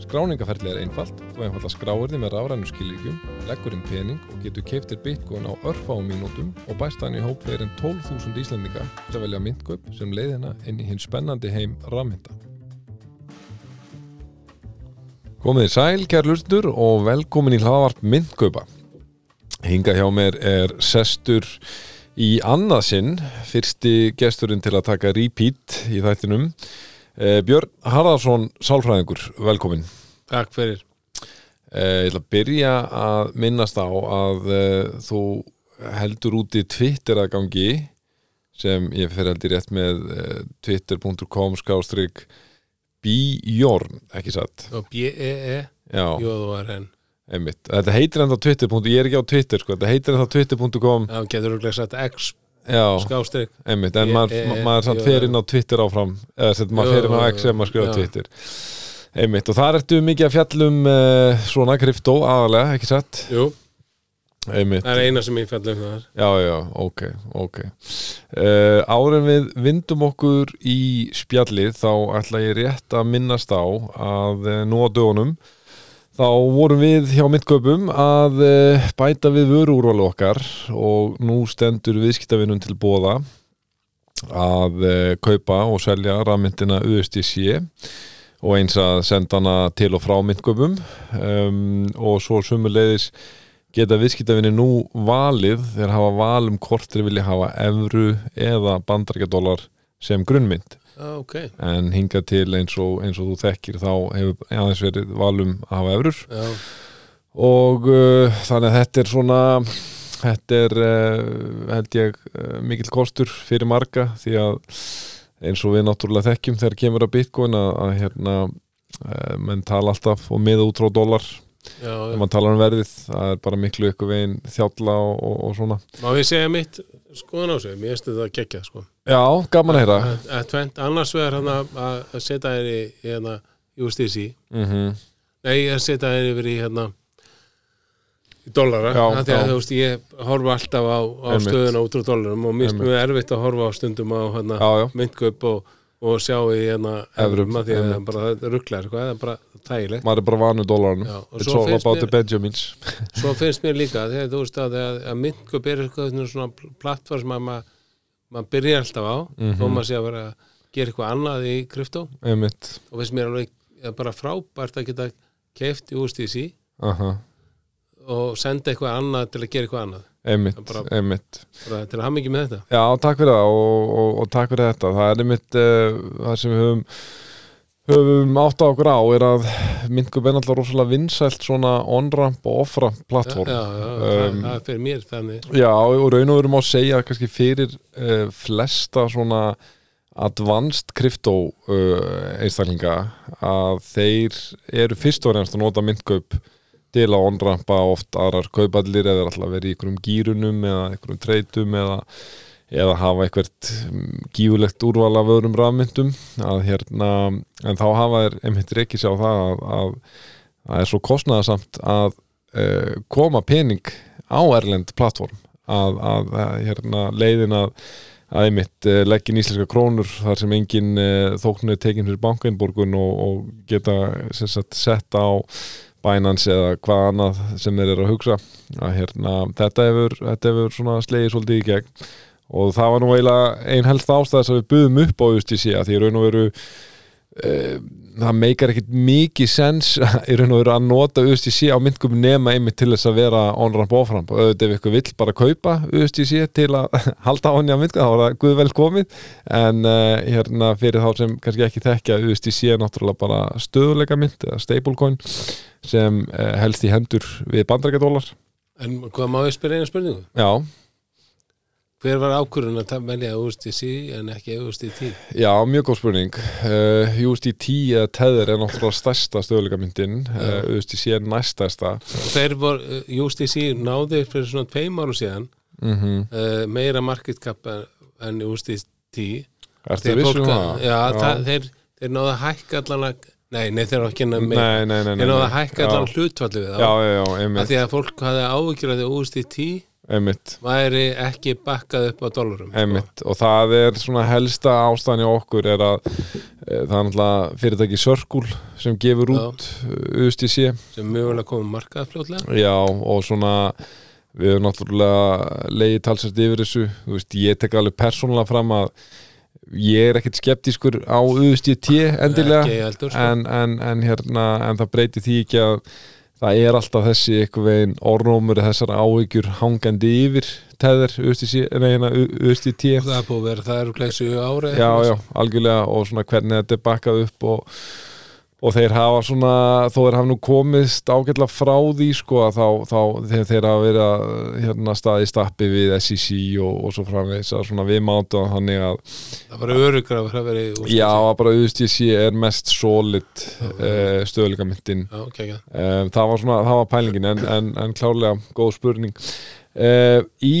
Skráningaferðli er einfalt, þú einfalda skráir þið með rafrænu skilíkjum, leggur inn pening og getur keiftir bitcoin á örfáum mínútum og bæst hann í hóp fyrir en 12.000 Íslendinga að velja myndgöp sem leiðina inn í hinn spennandi heim rafmynda. Komið þið sæl, kæra lustendur og velkomin í hlaðvarp myndgöpa. Hinga hjá mér er sestur í annað sinn, fyrsti gesturinn til að taka repeat í þættinum. Eh, Björn Harðarsson, sálfræðingur, velkomin. Takk fyrir. Eh, ég ætla að byrja að minnast á að eh, þú heldur úti Twitter aðgangi sem ég fyrir heldur rétt með twitter.com skástrík bjorn, ekki satt B-E-E, J-O-R-N. einmitt, þetta heitir enda Twitter. ég er ekki á Twitter, sko, þetta heitir enda twitter.com Já, getur þú sagt X já, skástrík. en Ég- maður, ma- maður samt jú. inn á Twitter áfram eða sett, maður fer inn á X sem maður skrifa. Twitter einmitt, og þar ertu mikið að fjallum uh, svona kryptó aðalega, ekki satt Jú, einmitt, það er eina sem ég fjalli um það. Já, já, ok, ok uh, Áður en við vindum okkur í spjallið þá ætla ég rétt að minnast á að uh, nú á dögunum þá vorum við hjá myndkaupum að uh, bæta við vöruúrvalu okkar og nú stendur viðskiptavinnum til bóða að uh, kaupa og selja rafmyndina USDC og eins að senda hana til og frá myndkaupum. Um, og svo sumuleiðis geta viðskiptavinni nú valið þegar hafa val um hvort þeir vilja hafa evru eða bandarækjadólar sem grunnmynd Já, ok. en hingað til eins og, eins og þú þekkir þá hefur aðeins verið valum að hafa evrur. Já, og uh, þannig að þetta er svona þetta er uh, held ég uh, mikil kostur fyrir marga því að eins og við náttúrulega þekkjum þegar kemur að bitcoin að, að hérna uh, menn tala alltaf og miða út frá dólar þegar mann talar um verðið það er bara miklu ykkur veginn þjálla og, og, og svona Má ég segja mitt skoðan á sig? Mér finnst þetta geggjað, sko. Já, gaman að heyra Að- að annars vegar hann að að setja þér í, hérna, USDC. mm Nei, að setja þér yfir í hérna í dollara. Já, Já, að þú veist, ég horfa alltaf á, á stöðuna út úr dollarum og mér finnst mjög erfitt að horfa á stundum á hérna, myndkaup og, og sjá í hérna Evrum, evrum að því að það bara rugglar sko, það er bara þægilegt. Maður er bara vanu dólaranum. Já, og It's all about the Benjamins. Svo finnst mér líka þegar þú veist að, að, myndkaup er svona plattform sem að maður maður byrjar alltaf á Mhm. þó maður sé að vera að gera eitthvað annað í Einmitt. Og finnst mér alveg bara frábært að geta keift í USDC Aha. og senda eitthvað annað til að gera eitthvað annað Einmitt, Bara- einmitt. bara til að hafa mikið með þetta. Já, takk fyrir það og, og, og takk fyrir þetta. Það er einmitt uh, það sem við höfum höfum átt á okkur á er að myndgum er náttúrulega rosalega vinsælt svona on-ramp og off-ramp já, plattform já, já, það, Um, það er fyrir mér þannig. Já, og raun og veru má segja kannski fyrir uh, flesta svona advanced krypto uh, einstaklinga að þeir eru fyrst og reynast að nota myndkaup til að onrampa oft aðrar kaupallir eða alltaf verið í einhverjum gýrunum eða einhverjum treytum eða, eða hafa eitthvert mm, gífulegt úrval af öðrum rafmyndum. Að hérna, en þá hafa þeir einmitt reykið sér á það að, að það er svo kostnaðasamt að uh, koma pening á erlend plattform að, að, að hérna, leiðin að að einmitt uh, leggin íslenska krónur þar sem engin uh, þóknu er tekin fyrir bankainborgun og, og geta sagt, sett á Binance eða hvað annað sem þeir eru að hugsa. Að hérna, þetta hefur, þetta hefur slegið svolítið í gegn. Og það var nú eiginlega ein helst ástæðis að við buðum upp á USDC að því raun og veru það meikar ekkit mikið sens í raun og veru að nota USDC á myndgum nema einmitt til þess að vera on-ramp off-ramp og auðvitað ef ykkur vill bara kaupa USDC til að halda á henni á myndgum þá er það guð vel komið en uh, hérna fyrir þá sem kannski ekki þekkja USDC er náttúrulega bara stöðuleika mynd eða stablecoin sem uh, helst í hendur við bandarækjadólar En hvað má ég spyrja eina spurningu? Já, Hver var ákvörðun að velja USDC en ekki USDT? Já, mjög góð spurning. Uh, USDT eða Tether er náttúrulega stærsta stöðuleikamyndin uh, USDC er næstærsta Þeir voru, uh, USDC náði fyrir svona tveim árum síðan mm uh, meira market cap en USDT Ertu Þegar vissum það? Já, Það, þeir, þeir náðu að hækka allan að nei, nei, þeir náðu ekki að meira. Nei, nei, nei, nei, þeir náðu að hækka allan já, hlutfalli við já, já, já, að því að fólk hafði áhyggjur að því úrst í tí einmitt. Væri ekki bakkað upp á dólarum sko. Einmitt, og það er svona helsta ástæðan í okkur er að e, það er náttúrulega fyrirtæki Sörkul sem gefur út USDC sem mögulega komum markað fljótlega. Já, og svona við höfum náttúrulega leiði talsast yfir þessu, veist, ég tek alveg persónulega fram að ég er ekkert skeptískur á USDT endilega, ekki heldur sko. en, en, en hérna, en það breytir því ekki að það er alltaf þessi eitthvað veginn orðrómur þessar áhyggjur hangandi yfir teður USDC, nei, hérna, USDT það er búið að vera, það eru glæsu ári já, já, algjörlega og svona hvernig þetta er bakkað upp og, og þeir hafa svona, þó þeir hafa nú komist ágætlega frá því sko að þá, þá þeir, þeir hafa verið að hérna staði stappi við SEC og, og svo framvegis að svona við mátu að þannig að það var örugra að vera úrslit. já, að bara USDC er mest solid uh, stöðleikamyndin já, okay, okay. um, það var svona, það var pælingin en, en, en klárlega góð spurning uh, í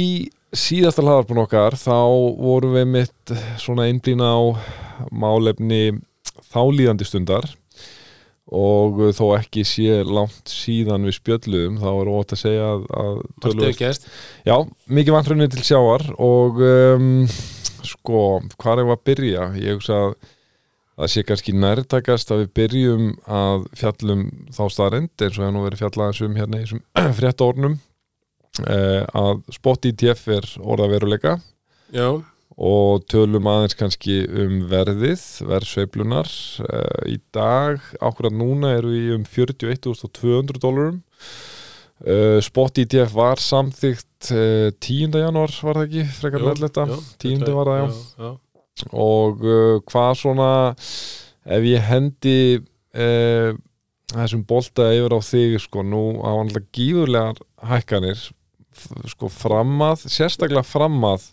síðasta hlaðarpun okkar þá vorum við mitt svona einblýna á málefni þálíðandi stundar og uh, þó ekki sé langt síðan við spjöldluðum þá er ótt að segja að, að gerst Já, mikið vantrunni til sjávar og um, sko, hvað er að byrja? Ég hugsa að það sé kannski nærtakast að við byrjum að fjallum þá staðrind eins og hefur nú verið fjallaðans um hérna í þessum frétta ornum eh, að spot ETF er orða veruleika já, og tölum aðeins kannski um verðið, verðsveiflunar uh, í dag, ákveðat núna eru við um 41.200 dólarum uh, Spot ETF var samþygt uh, 10. januar var það ekki, frekar já, 10. þetta- var það, já, já, já. og hvað svona ef ég hendi þessum bolta yfir á þig sko, nú á alltaf gífurlegar hækkanir sko framað, sérstaklega framað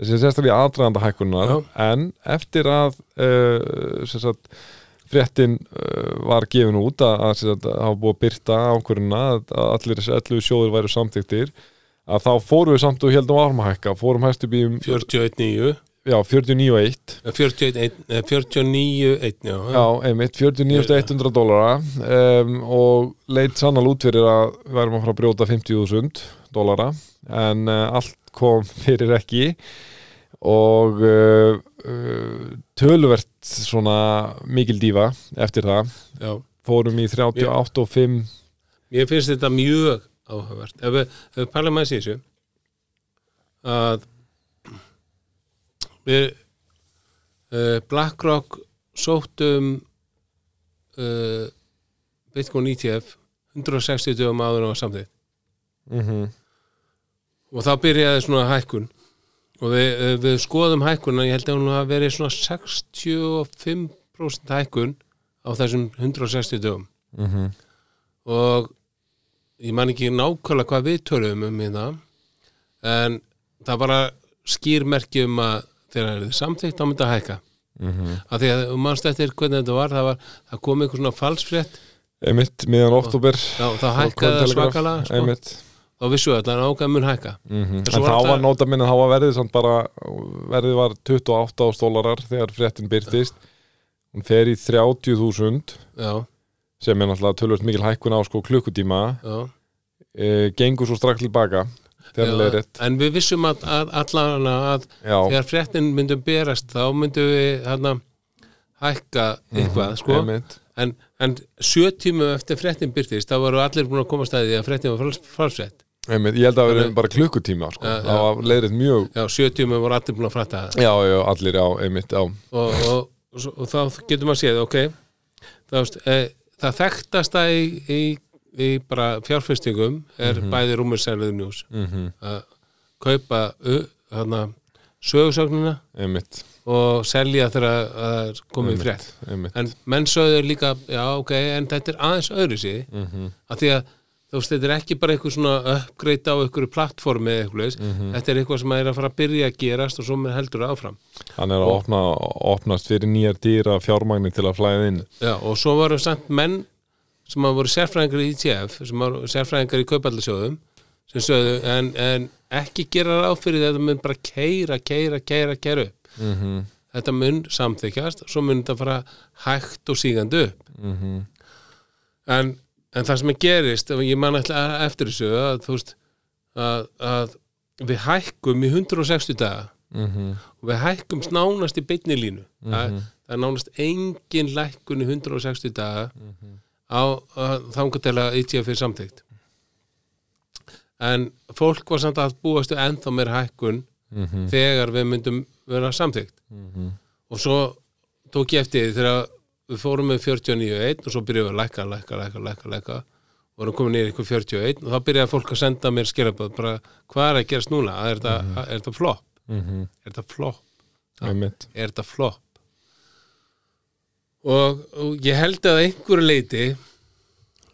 sérstaklega aðdraganda hækkunar Já. en eftir að uh, sagt, fréttin uh, var gefin út að, að, sem sagt, að hafa búið að byrta ákvörðuna að, allir þessi 11 sjóður væru samþyktir að þá fórum við samt og heldum að hækka fórum hæst upp í um 41.9 já, 49,1 eh, 41, eh, 49.1 já, Já, einmitt, 49.100 dólara um, og leit sannal út fyrir að við værum að fara að brjóta 50.000 dólara en uh, allt kom fyrir ekki og uh, uh, töluvert svona mikil dífa eftir það já. fórum í 38 og 5 Mér finnst þetta mjög áhugavert. Ef við, við aðeins í þessu að við uh, BlackRock sóttum uh, Bitcoin ETF 160 dögum áður og samþýtt mm og þá byrjaði svona hækkun. Og við, eh, við skoðum hækkuna ég held að hún hafi verið svona 65% hækkun á þessum 160 dögum. -hmm. og ég man ekki nákvæmlega hvað við töluðum um hérna en það bara skýr merki um að þegar það er samþykkt þá myndi að hækka. Mm af því að um mannst eftir hvernig þetta var það, var, það kom einhver svona falsfrétt. Einmitt, miðan já, þá hækkaði það svakalega sko. einmitt þá vissu allan ákveð mun hækka. Mm En En þá var nota minna, þá var verðið bara, verðið var 28 stólarar þegar fréttin byrtist hún fer í 30.000 já, sem er náttúrulega tölvöld mikil hækkun á sko klukkutíma. Já. E, gengur svo strax tilbaka rétt en við vissum að, að allan að Já, þegar fréttin myndum berast þá myndum við hérna hækka eitthvað sko. en, en sjö tímum eftir fréttin byrtist þá voru allir búin að koma staðið að fréttin var fals- falsfrétt einmitt Ég held að það verið bara klukkutíma sko. Já, já. það var leiðið mjög já, sjö tímum voru allir búin að frætta það. Já, já, allir, já, einmitt, og, og, og, og þá getur maður séð ok, það, e, það þekktasta í, í, í bara fjárfestingum er bæði rúmursæluðu njús mm að kaupa hana, sögursögnina Einmitt, og selja þegar það er komið frétt. en menn sögðu líka, já ok en þetta er aðeins öðru síði mm -hmm. af því að þú veist, þetta er ekki bara eitthvað svona uppgreita á einhverju plattformi eða eitthvað leis, þetta er eitthvað sem er að fara að byrja að gerast og svo með heldur áfram. Hann er að opna, opnast fyrir nýjar dýra fjármagni til að flæða inn. Já, og svo voru samt menn sem hafa voru sérfræðingar í ETF sem voru sérfræðingar í kaupallasjóðum sem sögðu, en, en ekki gera ráð fyrir þetta mun bara keira, keira, keira, keira upp. Mm -hmm. þetta mun samþykjast svo mun þetta fara hægt og sígandi upp. Mhm, en, en það sem er gerist ég man alltaf eftir þessu að, veist, að, að við hækkum í 160 daga. Mhm, og við hækkum nánast í beinni línu. Það, Mhm. það er nánast engin lækkun í 160 daga Mhm. á þangar til að ETF er samþykkt. En fólk var samt að búastu ennþá meir hækkun mhm, þegar við myndum vera samþykkt. Mhm, og svo tók ég eftir því þegar við fórum með 49.1 og svo byrjuðum við að lækka, lækka, lækka, lækka, lækka. Og vorum komin niður ykkur 41 og þá byrjaði fólk að senda mér skilaböð bara hvað er að gerast núna, er þetta, er þetta flop mhm, er þetta flop einmitt, er þetta flop og, og ég held að einhverju leiti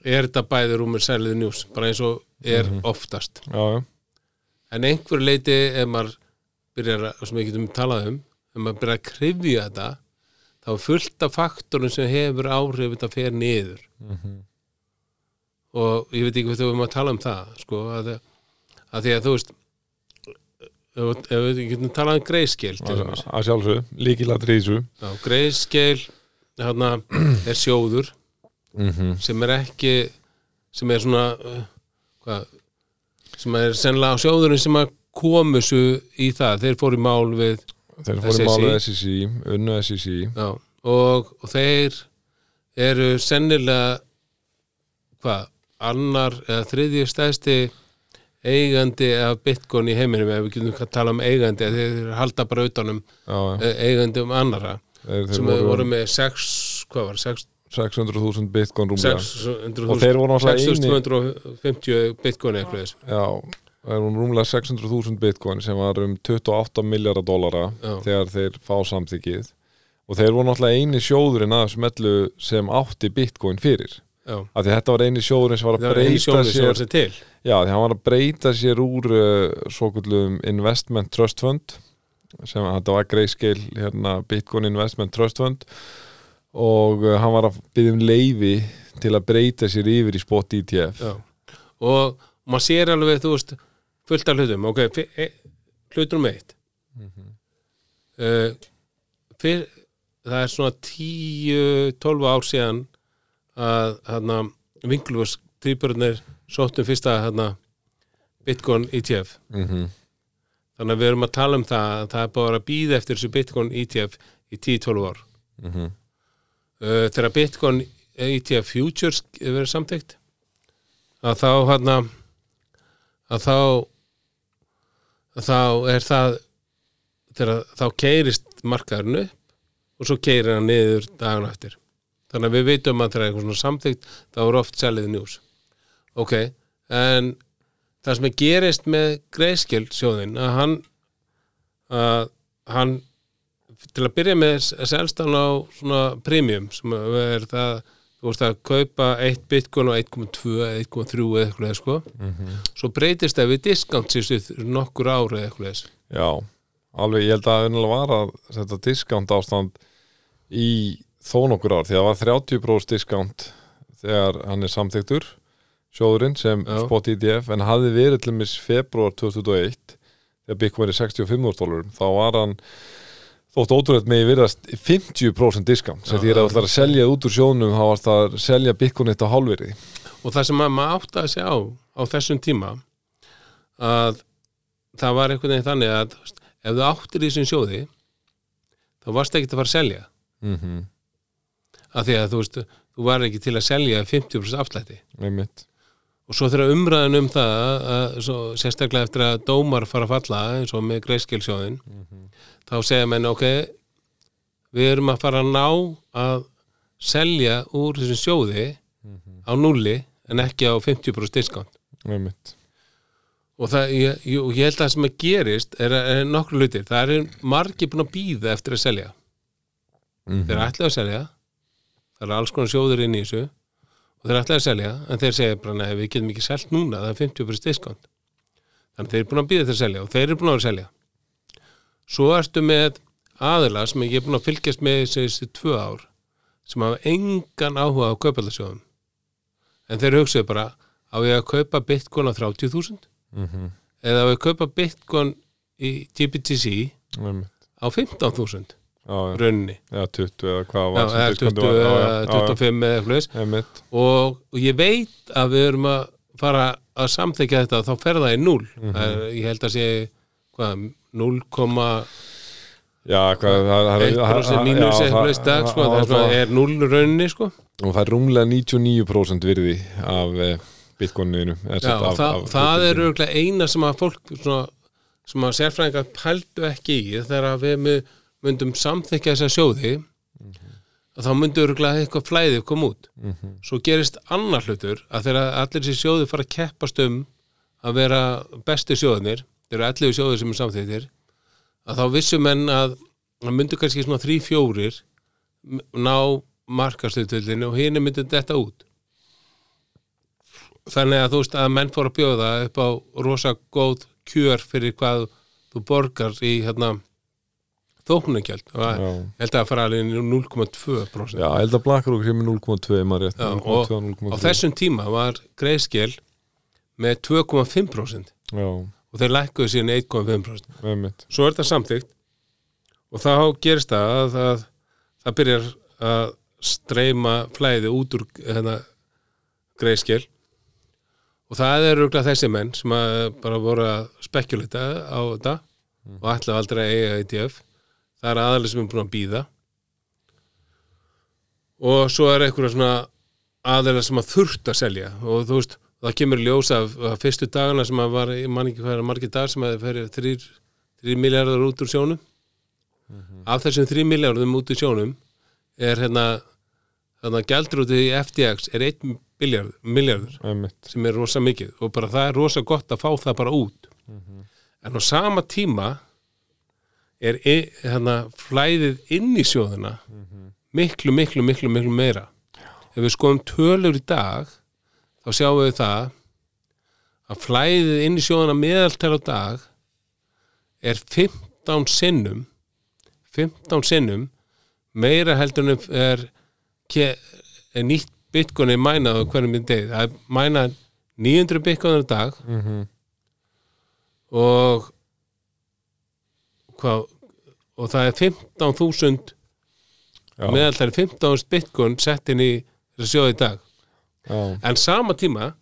er þetta bæði rúmur sælið njús bara eins og er oftast. Já, já, en einhverju leiti ef maður byrjar að, sem við getum talað um ef maður byrjar að krifja þetta þá er fullt af faktorum sem hefur áhrif þetta fer niður. Mhm, og ég veit ekki hvað þú erum að tala um það sko, að, að því að þú veist ef, við getum talað um greiðskil til að sjálfsög, líkilatri í þessu. Já, greiðskil hérna, er sjóður mhm, sem er ekki sem er svona hvað, sem er sennilega sjóðurinn sem að komu svo í það. Þeir fóru í mál við þeir fórum SSI. málu SSI, unnu já, og, og þeir eru sennilega hvað, annar eða þriðji stæðsti eigandi af bitcoin í heiminum ef við getum tala um eigandi þeir halda bara utanum já, eh, eigandi um annara þeir, þeir sem voru, voru með 6 hvað var, 6 600.000 bitcoin rúmlega. 600 og þeir voru náttúrulega eini 6250 bitcoin eitthvað. Já, það er hún rúmlega 600.000 bitcoin sem var um 28 miljardar dólara þegar þeir fá samþykið og þeir voru náttúrulega eini sjóðurinn að smellu sem átti bitcoin fyrir. Já, af því þetta var eini sjóðurinn sem var að breyta sér var sér til. Já, því hann var að breyta sér úr uh, svo kvöldum investment trust fund sem þetta var greyscale hérna, bitcoin investment trust fund. Og uh, hann var að byggja um leifi til að breyta sér yfir í spot ETF já. og maður sér alveg þú veist, fullt af hlutum ok, e, hlutur um eitt. Uh, fyr, það er svona 10-12 ár síðan að hérna Vingluvers týpurinn sóttum fyrsta hérna Bitcoin ETF mm þannig að við erum að tala um það að það er bara að býða eftir þessu Bitcoin ETF í 10-12 ár. -hmm. uh, þegar Bitcoin ETF Futures verður samþykkt að þá hérna að þá þá er það þegar þá keirist markaðurinn upp og svo keirir hann niður dagan eftir. Þannig að við veitum að þegar eitthvað svona samþykkt þá er oft selið njús ok, en það sem er gerist með greiðskjöld sjóðin að hann að hann til að byrja með selst hann á svona premium sem er það þú veist að kaupa 1 bitcoin og 1.2 eða 1.3 eða eitthvað sko. svo breytist það við discount sístu nokkur ári eða eitthvað. Já, alveg, ég held að það var að setja discount ástand í þó nokkur ár, því að það var 30% discount þegar hann er samþyktur sjóðurinn sem Já. spot ETF en hafði verið til mis februar 2001 þegar Bitcoin er 65 dólarum þá var hann þótt ótrúlega með virðast 50% discount sem því að það ætlar að selja út úr sjóðnum þá var það að selja eitt á hálfverði og það sem að maður átti að segja á á þessum tíma að það var einhvern veginn þannig að ef þú áttir í þessum sjóði þá varst ekki að fara að selja. Mm -hmm. af því að þú veist, þú var ekki til að selja 50% afslætti. Einmitt. Og svo þegar umræðan um það að, að, svo, sérstaklega eftir að dómar fara að falla eins og með greiðskilsjóðin þá segja menn ok við erum að fara að ná að selja úr þessum sjóði á nulli en ekki á 50% discount. Einmitt. Og það, ég, ég, held að það sem að gerist er, er nokkru hlutir, það er margir búin að býða eftir að selja. Mm þeir ætlaðu að selja. Það er alls konar sjóður inn í þessu. Og þeir ætlaðu að selja, en þeir segja bara við getum ekki selt núna, það er 50% diskont þannig þeir eru búin að býða eftir að selja og þeir eru búin að vera að selja svo ertu með aðila sem ég er búin að fylgjast með þessi tvö ár sem hafa engan áhuga á kaupallasjóðum en þeir hugsaðu bara á ég að kaupa bitcoin á 30.000 -hmm. eða á ég að kaupa bitcoin í GBTC einmitt. á 15.000 já, já, rauninni? Já, 20 eða hvað já, var diskountið 20 var. Já, eða já, já, 25 eða eitthvað já, og, og ég veit að við erum að fara að samþekja þetta þá fer það í 0 Mhm. það er, ég held að sé hvað, 0,1% já, hvað, það, það, það, mínus já, eitthvað leis dag sko, það er, svona, er 0 rauninni sko. Og það er rúmlega 99% virði af eh, bitcoininu eða Já, af, það, af, það er örgulega eina sem að fólk svona, sem að sérfræðingar pældu ekki í þegar við my- myndum samþykja þessa sjóði að þá myndi örgulega eitthvað flæðið koma út. Mhm. svo gerist annar hlutur að þegar allir þessi sjóði fara að keppast um að vera bestu sjóðinir þeir eru allir sjóðir sem er samþyktir að þá vissum menn að það myndi kannski svona þrý fjórir ná markastuðtöldinu og hinn myndi þetta út. Þannig að þú veist að menn fór að bjóða upp á rosa góð kjör fyrir hvað þú borgar í hérna þóknungjöld og ég held að fara alveg inn í 0,2% Já, held að BlackRock sem er 0,2 maður rétt, Já, 0,2, á 0,3 þessum tíma var greiðskil með 2,5% Já, og þeir lækkuðu síðan 1,5% einmitt. Svo er þetta samþykkt og þá gerist það að, að það byrjar að streyma flæði út úr hérna, greiðskil og það er auðvitað þessi menn sem bara voru að spekulita á þetta og ætla aldrei að eiga ETF það er aðalega sem er búin að býða og svo er einhverja svona aðalega sem að þurft að selja. Og þú veist, það kemur ljós af, af fyrstu dagana sem að var, ég man ekki er margir dagar sem að það fer 3 miljardar út úr sjónum. Af þessum 3 miljardum út úr sjónum er hérna þannig að gældrútið í FTX er 1 miljard, miljardur Einmitt. sem er rosa mikið og bara það er rosa gott að fá það bara út. En á sama tíma er i- hérna, flæðið inn í sjóðuna miklu, miklu, miklu, miklu meira. Ef við skoðum tölur í dag þá sjáum við það að flæðið inn í sjóðuna meðaltal á dag er 15 sinnum 15 sinnum meira heldur en er, er nýtt er mænað á hverjum degi. Það er mænað 900 bitcoin á dag mm -hmm. og hvað og það er 15.000 Já, meðaltæri 15.000 bitcoin sett inn í þessu sjóði dag en sama tíma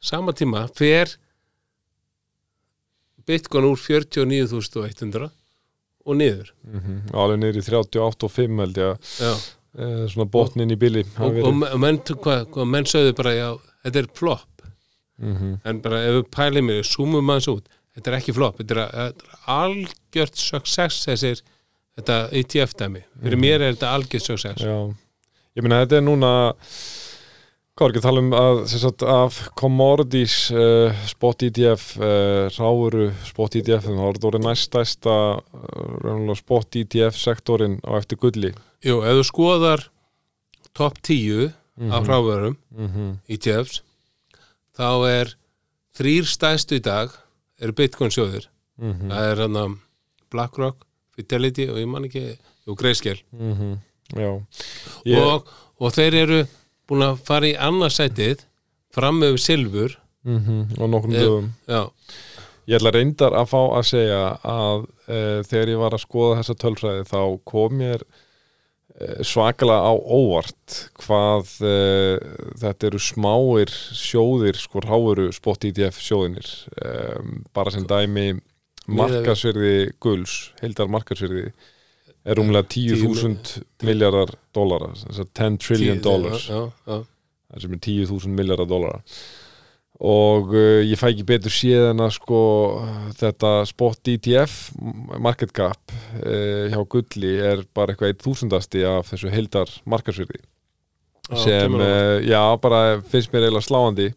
sama tíma fer bitcoin úr 49.100 og niður. Mm alveg niður í 38 og 5 held ég að eh, svona botnin í bili. Og, og menn, hvað, hvað, menn sögðu bara já, þetta er flop mm -hmm. en bara ef við við, zoomum maður svo út þetta er ekki flop, þetta er, þetta er algjört success þessir þetta ETF dæmi, fyrir mér er þetta algjört success. Já, ég meina þetta er núna hvað er ekki að tala um að sagt, af commodities uh, spot ETF uh, ráuru spot ETF þá er þetta orðið næstæsta uh, spot ETF sektorinn á eftir gulli? Jú, ef þú skoðar top 10 af Mhm. fráverum mm -hmm. ETFs þá er þrýr stæstu í dag eru Bitcoin sjóðir. Mm það er hann að BlackRock, Fidelity og ég man ekki, jú, Grayscale. Já. Ég, og, og þeir eru búin að fara í annarsætið fram með silfur. Mm og nokkrum Ég- dögum. Ég ætla reyndar að fá að segja að e, þegar ég var að skoða þessa tölfræði þá kom mér e, svakalega á óvart hvað e, þetta eru smáir sjóðir sko ráuru spot ETF sjóðinir e, bara sem dæmi markasverði guls, heildar markasverði er rúmlega 10.000 miljardar dólara, þess að 10 trillion dollars. það sem er 10.000 miljardar dólara og uh, ég fæ ekki betur séð en að sko þetta spot ETF market cap uh, hjá Gulli er bara eitthvað eitt þúsundasti af þessu heildar markarsvirði já, sem, uh, já, bara finnst mér eiginlega sláandi.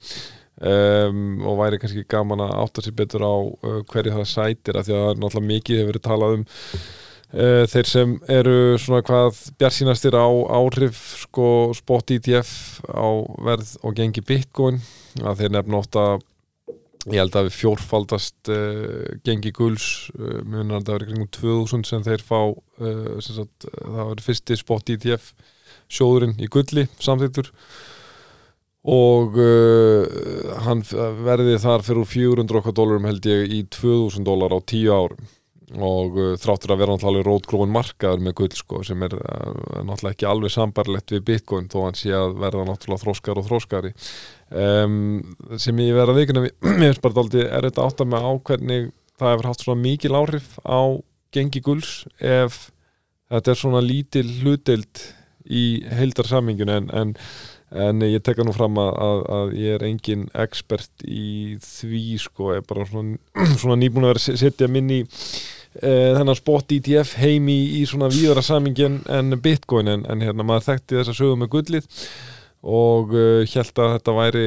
Um, og væri kannski gaman að átta sér betur á uh, hverju það sætir af því að náttúrulega mikið hefur verið talað um þeir sem eru svona hvað bjarsýnastir á áhrif sko spot ETF á verð og gengi bitcoin. Að þeir nefna ofta ég held að við fjórfaldast uh, gengi guls uh, munar að það verið kringum 2000 sem þeir fá uh, sem sagt, það verið fyrsti spot ETF sjóðurinn í gulli samþýttur og hann verði þar fyrir úr 400 okkar dólarum held ég í 2000 dólar á 10 árum og uh, þráttur að vera náttúrulega rótgróin markaður með gull sko, sem er uh, náttúrulega ekki alveg sambarlegt við bitcoin þó hann sé að verða náttúrulega þróskar og þróskari um, sem ég verða vikuna mér finnst bara dálítið er þetta átt að með á hvernig það hefur haft svona mikil áhrif á gengi gulls ef þetta er svona lítil hlutild í heildarsaminginu en, en, en ég tekka nú fram að, að, að ég er engin expert í því sko, ég er bara svona, svona nýbúin að vera að setja minni í uh, þennan spot ETF heim í, í svona víðara samingin en bitcoin. En, en hérna maður þekkti þess að sögum með gullið og uh, held að þetta væri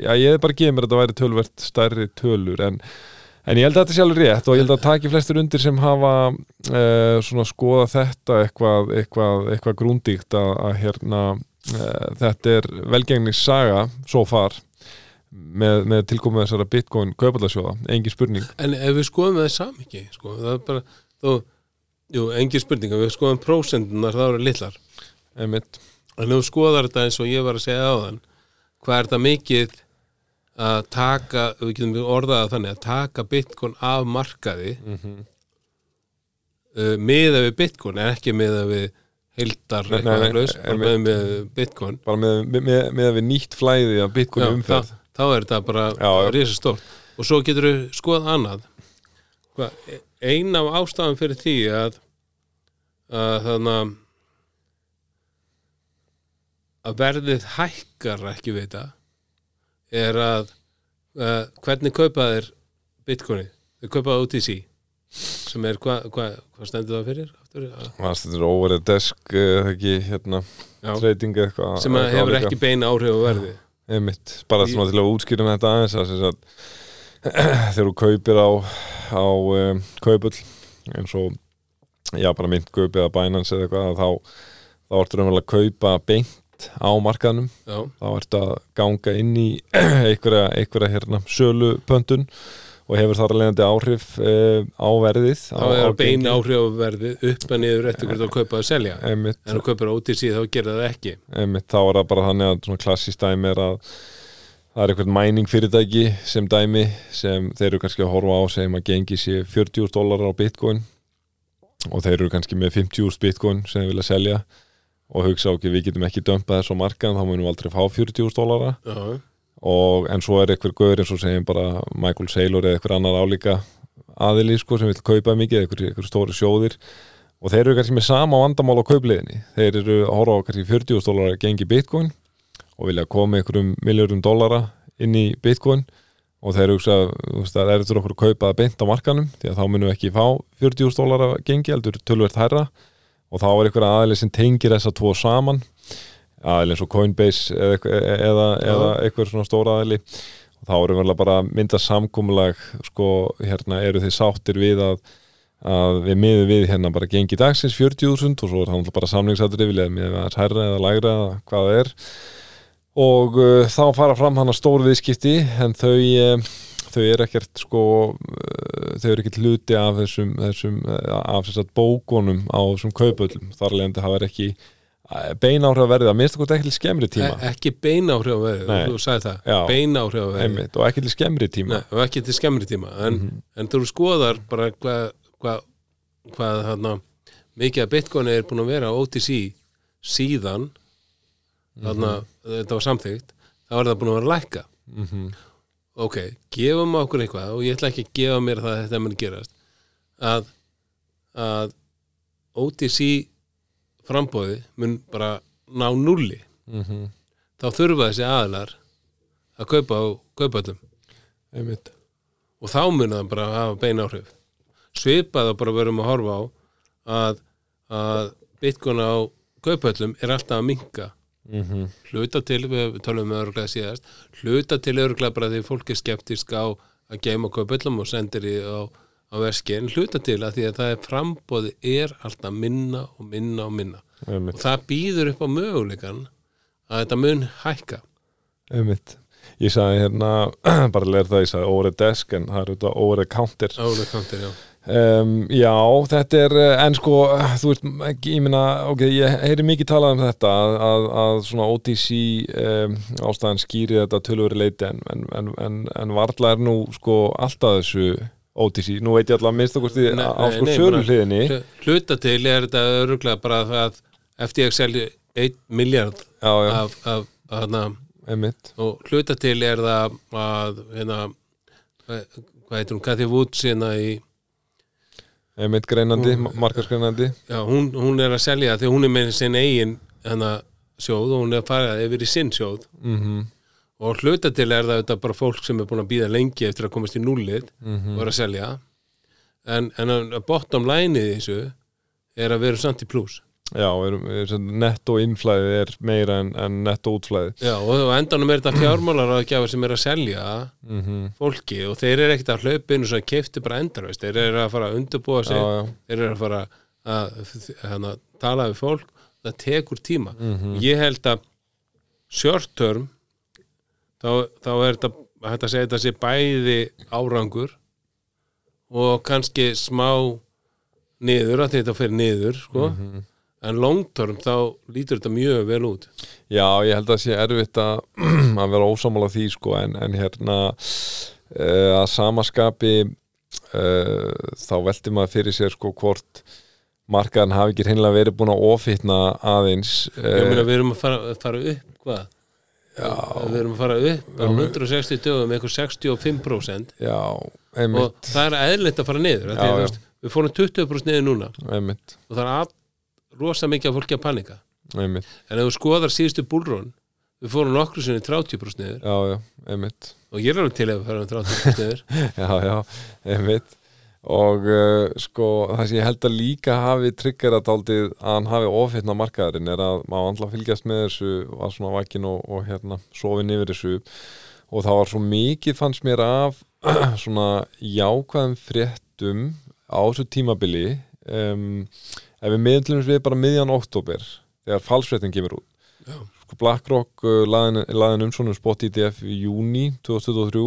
já ég hef bara gefið mér að þetta væri tölvert stærri tölur. En, en ég held að þetta sé alveg rétt og ég held að taki flestur undir sem hafa uh, svona skoða þetta eitthvað, eitthvað, eitthvað grúndíkt að, að hérna þetta er velgengnissaga svo far með, með tilkomið þessara bitcoin kaupallarsjóða, engin spurning. En ef við skoðum það samingi sko, það er bara, þó, jú, engin spurning. Ef við skoðum prósendunar það eru litlar. Einmitt, en við skoðum þetta eins og ég var að segja á þann hvað er þetta mikið að taka, við getum við orðaða þannig að taka bitcoin af markaði mm -hmm. uh, miða við bitcoin en ekki miða við heildar eitthvað laus, miða við bitcoin. Bara með, með, með, með að við nýtt flæði af bitcoin Já, umferð þá, þá er þetta bara risa stórt og svo getur við skoðað annað. Hva, ein af ástæðan fyrir því að, að þannig að að verðið hækkar ekki við þetta er að uh, hvernig kaupa þeir bitcoinið, þeir kaupa það út í sí sem er hvað hva, hva stendur það fyrir? Að, þetta er over the desk uh, ekki hérna trading eitthvað sem að eitthvað hefur álíka. ekki beina áhrif á verðið. Einmitt, bara svona til að útskýra með þetta aðeins að, þegar þú kaupir á, á um, kaupull eins og já bara myndkaup eða Binance eða eitthvað þá, þá ertu raunverulega að kaupa beint á markaðnum. Já, þá ertu að ganga inn í einhverja, einhverja hérna, sölu pöntun og hefur þar að leiðandi áhrif uh, á verðið á, á gengi. áhrif á verðið upp en niður eftir hvernig þú kaupa og selja. Einmitt, en þú kaupir út í síð þá gerir það ekki. Einmitt, þá er það bara þannig að svona klassist dæmi er að það er eitthvað mæning fyrirtæki sem dæmi sem þeir eru kannski að horfa á sem að gengi sé 40.000 dólar á bitcoin. Og þeir eru kannski með 50.000 bitcoin sem þeir vilja selja. Og hugsa ok, við getum ekki dömpað þessu á markaðan þá munum við aldrei fá 40.000 dólara og en svo er eitthvað gaur eins og segjum bara Michael Saylor eða eitthvað annar álíka aðili sko sem vil kaupa mikið eitthvað, eitthvað stóri sjóðir. Og þeir eru kannski með sama vandamál á kaupliðinni þeir eru að horfa á kannski 40 dólar gengi bitcoin og vilja koma einhverjum miljórum dólara inn í bitcoin. Og þeir veist, að það er eftir okkur að kaupa það beint á markanum því að þá munum við ekki fá 40 dólara gengi heldur tölvert hærra. Og þá er einhver aðili sem tengir þessa tvo saman aðili eins og Coinbase eða, eða, eða, eitthvað svona stóra aðili. Og þá erum við bara mynda samkúmulag sko, hérna eru þið sáttir við að, að við miðum við hérna bara gengi dagsins 40.000 og svo er það bara samningsatrið við með að hærra eða lægra eða hvað það er. Og uh, þá fara fram hana stór viðskipti en þau uh, þau eru ekkert sko uh, þau eru ekkert hluti af þessum, þessum uh, af þessat bókunum á þessum kaupöllum, þar leðandi hafa ekki beina áhrif að minnst okkur ekki til skemmri tíma E ekki beina áhrif á verðið Nei. þú sagði það, Já. beina áhrif á verðið einmitt, og ekki til skemmri tíma Nei, og ekki til skemmri tíma en, Mhm. en þú skoðar bara hvað hva, hvað þarna mikið að bitcoin er búin að vera á OTC síðan þarna, þetta var samþykkt þá er það búin að vera lækka mm -hmm. ok, gefum okkur eitthvað og ég ætla ekki að gefa mér það að þetta mun gerast að, að OTC frambóði mun bara ná nulli Mhm. þá þurfa þessi aðilar að kaupa á kaupöllum. Einmitt. Og þá mun það bara hafa bein áhrif. Svipað að bara verum að horfa á að, að bitcoin á kaupöllum er alltaf að minka mm hluta til, við tölum með örglega síðast hluta til örglega bara því fólk er skeptisk á að geima kaupöllum og sendir í á, á verski en hluta til að því að það er frambóði er alltaf minna og minna og minna. Einmitt, og það býður upp á möguleikan að þetta mun hækka. Einmitt. Ég sagði hérna, bara leir það ég sagði over the desk en það er auðvitað over the counter. Álega kantir, já. Um, já, þetta er, eh, en sko, þú veist, ég meina, ok, ég heyri mikið talað um þetta, að, að, svona OTC um, ástæðan skýri þetta tölvöri leiti, en, en, en, en, varla er nú, sko, alltaf þessu OTC, nú veit ég allavega minnst okkur stíði á sko sölu hliðinni. hluta til er þetta öruglega bara eftir ég selji 1 miljard já, já, af, af, af hana, einmitt. Og hluta til er það að hérna hvað heitir hún, Kathy Woods hérna í, einmitt greinandi, Hún- markasgreinandi já, hún, hún er að selja því hún er með sinn eigin hana, sjóð og hún er að fara yfir í sinn sjóð. Mhm, og hluta til er það þetta bara fólk sem er búin að býða lengi eftir að komast í núlið mhm, og er að selja. En, en að bottom line í þessu er að vera samt í pluss já, erum, erum, netto innflæðið er meira en, en netto útflæðið. Já, og endanum er þetta fjármálar sem er að selja mhm, fólki og þeir eru ekkert að hlaupa inn og svo kefti bara endurveist, þeir eru að fara að undirbúa já, sig, já, þeir eru að fara að hana, tala við fólk. Það tekur tíma. Mhm, ég held að short term þá, þá er þetta hægt að segja þetta sé bæði árangur og kannski smá niður að þetta fer niður sko. mhm. en long term þá lítur þetta mjög vel út Já, ég held að það sé erfitt að, að vera ósámála því sko en, en hérna uh, að samaskapi uh, þá velti maður fyrir sér sko hvort markaðan hafi ekki hreinlega verið búin að ofitna aðeins ég meina uh, við erum að fara, fara upp hvað? Við erum að fara upp á 160 dögum með eitthvað 65% já, og það er eðlilegt að fara niður Já, að, já. veist, við fórum 20% niður núna einmitt, og það er að, rosa mikið af fólki að panika. Einmitt, en ef þú skoðar síðustu búlrún við fórum nokkru sinni 30% niður. Já, og ég er alveg til ef við fórum 30% niður. Já, já, einmitt og uh, sko það sem ég held að líka hafi tryggjara daldið að hann hafi ofitna markaðurinn er að maður andla fylgjast með þessu var svona vakin og, og hérna sofin yfir þessu. Og það var svo mikið fannst mér af svona jákvæðum fréttum á þessu tímabili. Um, ef við miðlum við bara miðjan oktober þegar falsfréttin kemur út. Já. sko BlackRock uh, laðin, laðin um svona spot ETF í júni 2023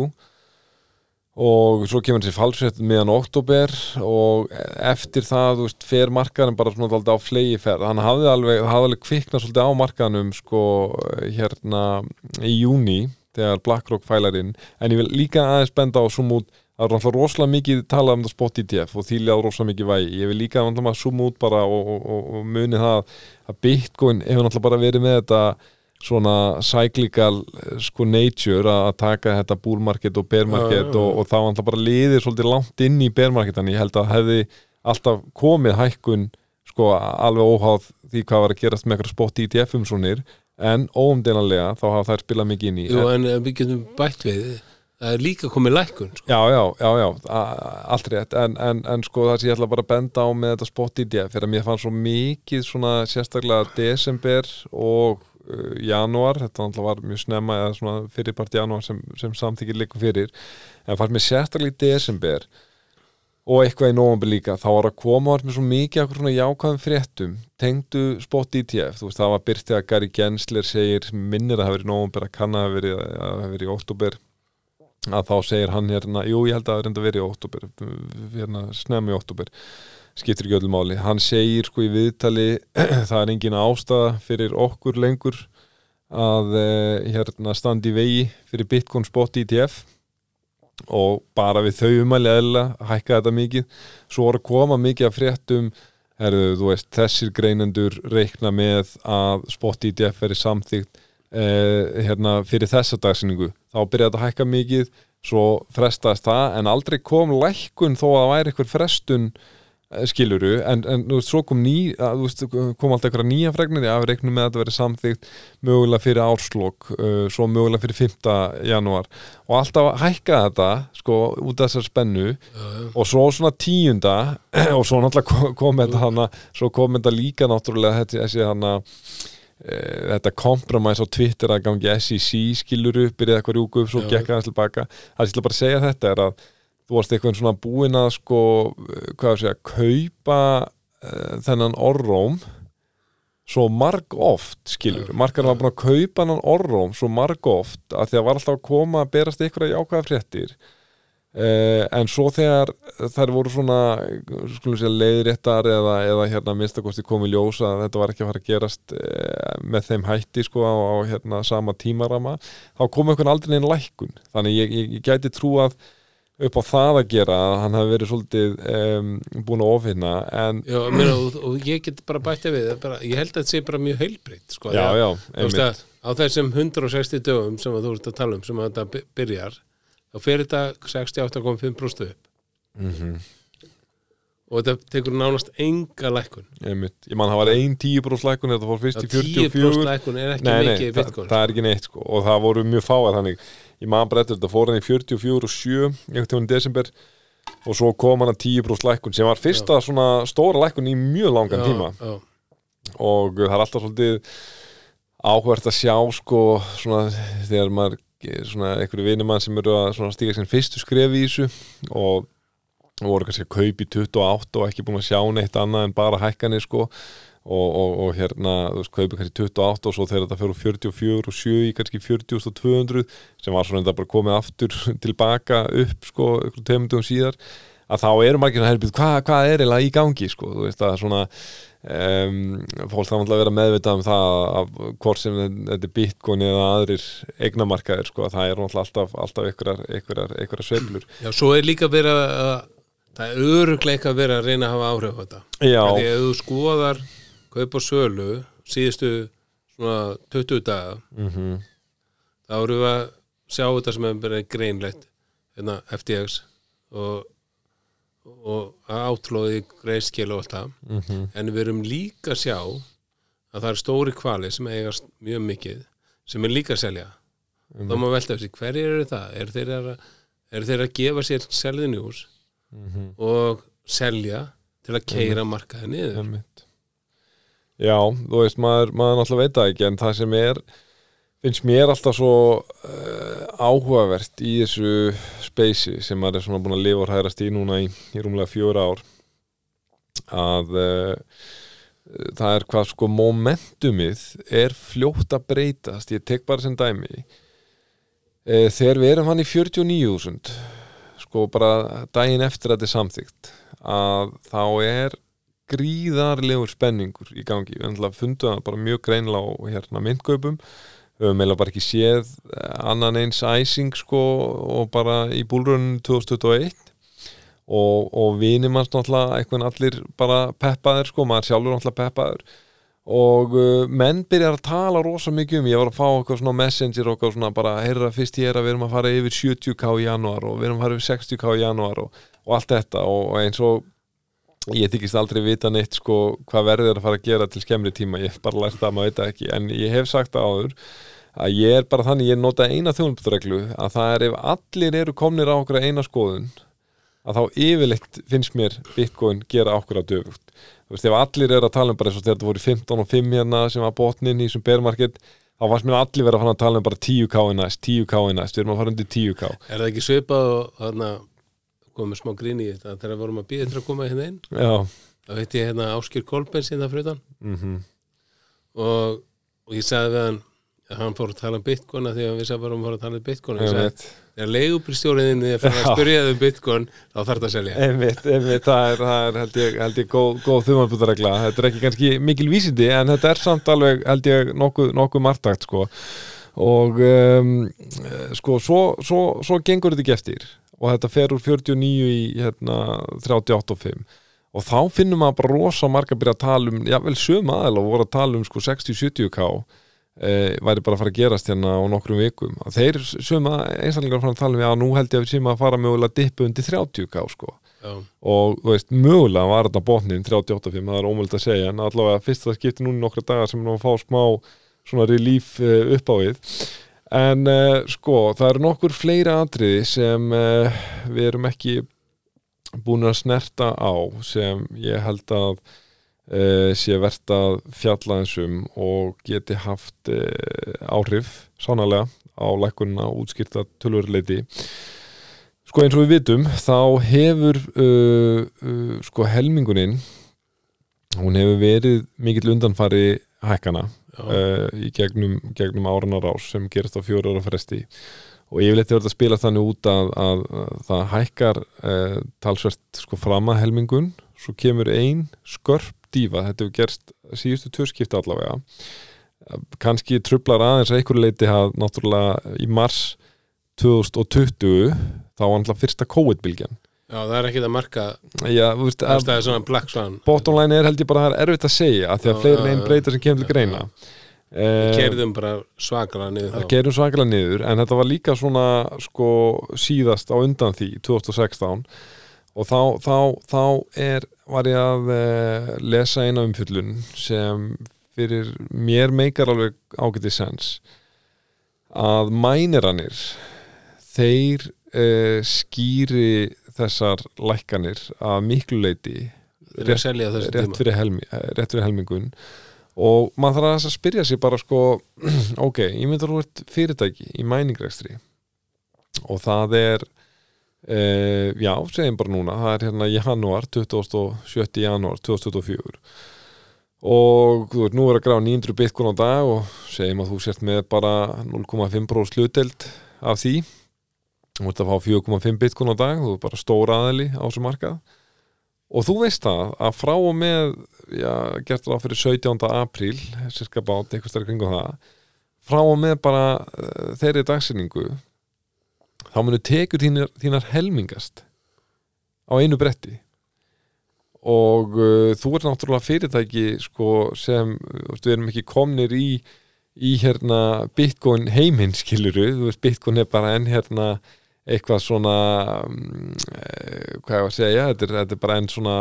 og svo kemur þessi falsrétt meðan oktober og eftir það, veist, fer markaðan bara svona alltaf á flegi ferð, hann hafði alveg, hafði alveg kviknað svolítið á markaðanum sko hérna í júni þegar BlackRock fælar inn. En ég vil líka aðeins benda á zoom út það er náttúrulega rosalega mikið talað um þetta spot ETF og þýlega rosalega mikið vægi, ég vil líka náttúrulega zoom út bara og, og, og muni það að Bitcoin hefur náttúrulega bara verið með þetta svona cyclical eh, sko nature að taka þetta bull market og bear market já. Og, og þá var það bara liðið svolítið langt inn í bear market en ég held að hefði alltaf komið hækkun sko alveg óháð því hvað var að gerast með eitthvað spot ETF umsónir en óumdeinanlega þá hafa þær spilað mikið inn í Jú, en við getum bætt við það er líka komið lækkun sko. Já, já, já, já, allt rétt en, en, en sko það sem ég ætla bara að benda á með þetta spot ETF fyrir að mér fann svo mikið svona sérstaklega desember og uh, janúar, þetta var mjög snemma eða fyrirpart janúar sem, sem samþykir líka fyrir, en fannst mér sérstaklega í desember og eitthvað í nóvambur líka, þá var að koma var með svo mikið akkur svona jákvæðum fréttum. Tengdu spot ETF, þú veist það var byrtið að Gary Gensler segir minnir að hafa verið í nóvambur að kann að hafa verið, að hafa verið í oktober að þá segir hann hérna, jú ég held að það er verið í oktober, hérna snemmi í oktober, skiptir ekki öllu máli. Hann segir sko í viðtali það er engin ástæða fyrir okkur lengur að eh, hérna standi vegi fyrir Bitcoin spot ETF og bara við þau umæli hækka þetta mikið. Svo voru að koma mikið af fréttum herðu, þú veist, þessir greinendur reikna með að spot ETF verið samþygt eh, hérna, fyrir þessa dagsinningu þá byrjaði þetta að hækka mikið svo frestaðist það en aldrei kom lækkun þó að það væri eitthvað frestun skiluru, en, en þú veist, svo kom ný að, veist, kom alltaf eitthvað nýja fregnir já, við reiknum með að þetta verið samþygt mögulega fyrir árslokk, uh, svo mögulega fyrir 5. janúar og alltaf hækka þetta, sko, út af þessar spennu já, já. og svo svona tíunda og svo náttúrulega kom- þetta hana svo kom þetta líka náttúrulega þessi hana e, þetta kompromise á Twitter að gangi SEC skiluru, byrjaði eitthvað rjúku upp svo Já. gekk aðeins tilbaka það ég ætla bara að segja þetta er að þú varst eitthvað svona búin að sko, hvað að segja, kaupa uh, þennan orróm svo marg oft skilur, margar var búin að kaupa þennan orróm svo marg oft að því að var alltaf að koma að berast ykkur að jákvæða fréttir. Uh, en svo þegar þær voru svona skulum segja leiðréttar eða, eða hérna minnstakosti komið ljós að þetta var ekki að fara að gerast uh, með þeim hætti sko á, á hérna sama tímarama þá kom einhvern aldrei neinn lækkun. Þannig ég, ég, ég gæti trú að upp á það að gera að hann hafi verið svolítið um, búin að ofinna en Já, meina, og, og ég get bara bætti við það bara, ég held að þetta sé bara mjög heilbreytt sko, já, Þegar- já, að á þessum 160 dögum sem að þú ert að tala um sem að þetta by- byrjar þá fer þetta 68,5% upp. Mm og þetta tekur nánast enga lækkun. Einmitt, ég man það var ein 10% lækun þetta fór fyrst í 10% 44 lækkun er ekki nei, nei, mikið í það, bitcoin það er ekki neitt sko og það voru mjög fáar þannig ég man bara eftir þetta fór hann í 44 og 7 einhvern tímann í desember og svo kom hann að 10% lækun sem var fyrsta svona stóra lækun í mjög langan Já, tíma. já, og það er alltaf svolítið áhvert að sjá sko svona þegar maður svona einhverju vinumann sem eru að stíga sem fyrstu skref í þessu og voru kannski að kaupa í 28 og ekki búin að sjá neitt annað en bara hækkanir sko og, og, og hérna, þú veist, kaupa kannski 28 og svo þegar þetta fyrir úr 44 og 7 í kannski 40.200 sem var svona þetta bara komið aftur tilbaka upp sko, ykkur tegundum síðar að þá eru margir að herbið hvað hva er eiginlega í gangi? Sko, þú veist að svona um, fólk þá náttúrulega vera meðvitað um það að hvort sem þetta er bitcoin eða aðrir eignamarkaðir sko, að það er alltaf, alltaf einhverjar, sveiflur. Já, svo er líka verið að það er örugleika verið að reyna að hafa áhrif á þetta. Já, Því að þú skoðar kaup og sölu síðustu svona 20 daga mm þá erum við að sjá þetta sem er bara greinlegt hérna FTX og, og átlóði greiðskil og allt það. Mhm, en við erum líka að sjá að það er stóri kvali sem eigast mjög mikið sem er líka að selja. Þá má velta þessi, hverjir eru það? eru þeir að, eru þeir að gefa sér selðinjús mhm, og selja til að keira markaði niður. Já, þú veist, maður, maður náttúrulega veit það ekki en það sem er finnst mér alltaf svo uh, áhugavert í þessu speysi sem maður er svona búin að lifa og hærast í núna í, í rúmlega fjóra ár að uh, það er hvað sko momentumið er fljótt að breytast. Ég tek bara sem dæmi uh, þegar við erum hann í 49.000 sko bara daginn eftir að þetta er samþygt að þá er gríðarlegur spenningur í gangi. Við ætla að fundu það bara mjög greinlega á hérna myndkaupum. Við höfum eiginlega bara ekki séð eh, annan eins æsing sko og bara í búlrunum 2021 og, og vinir manns náttúrulega eitthvað allir bara peppaðir sko, maður sjálfur náttúrulega peppaður. Og uh, menn byrjar að tala rosa mikið um, ég var að fá eitthvað svona messenger eitthvað svona bara, heyrra fyrst ég er að við erum að fara yfir 70k í januar og við erum að fara yfir 60k í januar og, og allt þetta. Og, og eins og ég þykist aldrei vita neitt sko hvað verður er að fara að gera til skemmri tíma. Ég hef bara lært það að maður veit það ekki. En ég hef sagt áður að ég er bara þannig, ég nota eina þjónubutreglu að það er ef allir eru komnir á okkur eina skoðun að þá yfirleitt finnst mér Bitcoin gera okkur að döfugt. Þú veist, ef allir eru að tala um bara eins og þetta voru 15 og 5 hérna sem var botnin í þessum bearmarket þá varst mér allir vera að að tala um bara 10k í næst, 10k í næst, við erum að fara undir 10k Er það ekki svipað og þarna komið smá grín í þetta. Þegar vorum að býða til að koma hérna inn Já, þá veit ég hérna Áskir Kolbens hérna fyrir utan. Mhm. Og, og ég sagði við hann að hann fór að tala um Bitcoin að því að við sagði bara um að fór að tala um Einmitt, þegar leigubristjóriðin er fyrir að spyrja um Bitcoin þá þarf það að selja. Einmitt, einmitt. Það er, það er held ég, held ég góð, góð þumanbútaregla þetta er ekki kannski mikil vísindi en þetta er samt alveg held ég nokkuð, nokkuð margtakt sko. Og um, sko svo, svo, svo gengur þetta ekki eftir og þetta fer úr 49 í hérna, 38 og 5 og þá finnum maður bara rosa marga að byrja að tala um, já vel söm aðeila og voru að tala um sko 60-70k e, væri bara að fara að gerast hérna á nokkrum vikum. Að þeir söm einstaklingar fara að tala um já nú held ég að við séum að fara mögulega að dippa undir 30k sko. Já, og þú veist, mögulega var þetta botnin 38.5, það er ómöld að segja en allavega fyrst það skipti núna í nokkra dagar sem við erum að fá smá svona relief uh, upp á við en uh, sko, það eru nokkur fleiri atriði sem uh, við erum ekki búin að snerta á sem ég held að uh, sé verðt að fjalla þessum og geti haft áhrif sannlega á lækkunina útskýrta tölvurleiti Sko eins og við vitum þá hefur sko helminguninn hún hefur verið mikill undanfari hækkana. já, uh, í gegnum, gegnum árunarás sem gerist á fjóru ára fresti. Og yfirleitt er þetta að spila þannig út að, að, að það hækkar uh, talsvert sko fram að helmingun svo kemur ein skörp dífa, þetta hefur gerst síðustu tvörskipta allavega. Kannski trublar aðeins að einhverju leiti að náttúrulega í mars 2020 þá var alltaf fyrsta COVID-bylgjan Já, það er ekki að marka Já, þú veist, að Það er svona Black Swan. bottom line er held ég bara að það er erfitt að segja af því að fleiri einn já. breyta sem kemur til greina. Eh, Kerðum bara svakala niður Það þá. gerum svakalega niður en þetta var líka svona sko síðast á undan því 2016 og þá, þá, þá er, var ég að uh, lesa eina umfyllun sem fyrir mér meikar alveg ágæti sens. Að mæniranir þeir uh, skýri þessar lækkanir að miklu leiti að á þessu rétt fyrir, helmi, eh, rétt fyrir helmingun og maður þarf aðeins að spyrja sér bara sko, ok, ég myndi að þú ert fyrirtæki í mæningrekstri og það er e, já, segjum bara núna það er hérna janúar, 27. janúar 2024 og þú ert nú er að grafa 900 bitcoin á dag og segjum að þú sért með bara 0,5% hlutdeild af því þú ert að fá 4,5 bitcoin á dag þú er bara stóra aðeli á þessu markað og þú veist það að frá og með já, gert ráð fyrir 17. apríl sirka bát, eitthvað stærri kringum það frá og með bara uh, þeirri dagsinningu þá munu tekur þínar, þínar helmingast á einu bretti og uh, þú ert náttúrulega fyrirtæki sko, sem við erum ekki komnir í í hérna Bitcoin heiminn skiluru, þú veist Bitcoin er bara enn hérna eitthvað svona um, hvað ég var að segja þetta er, þetta er bara enn svona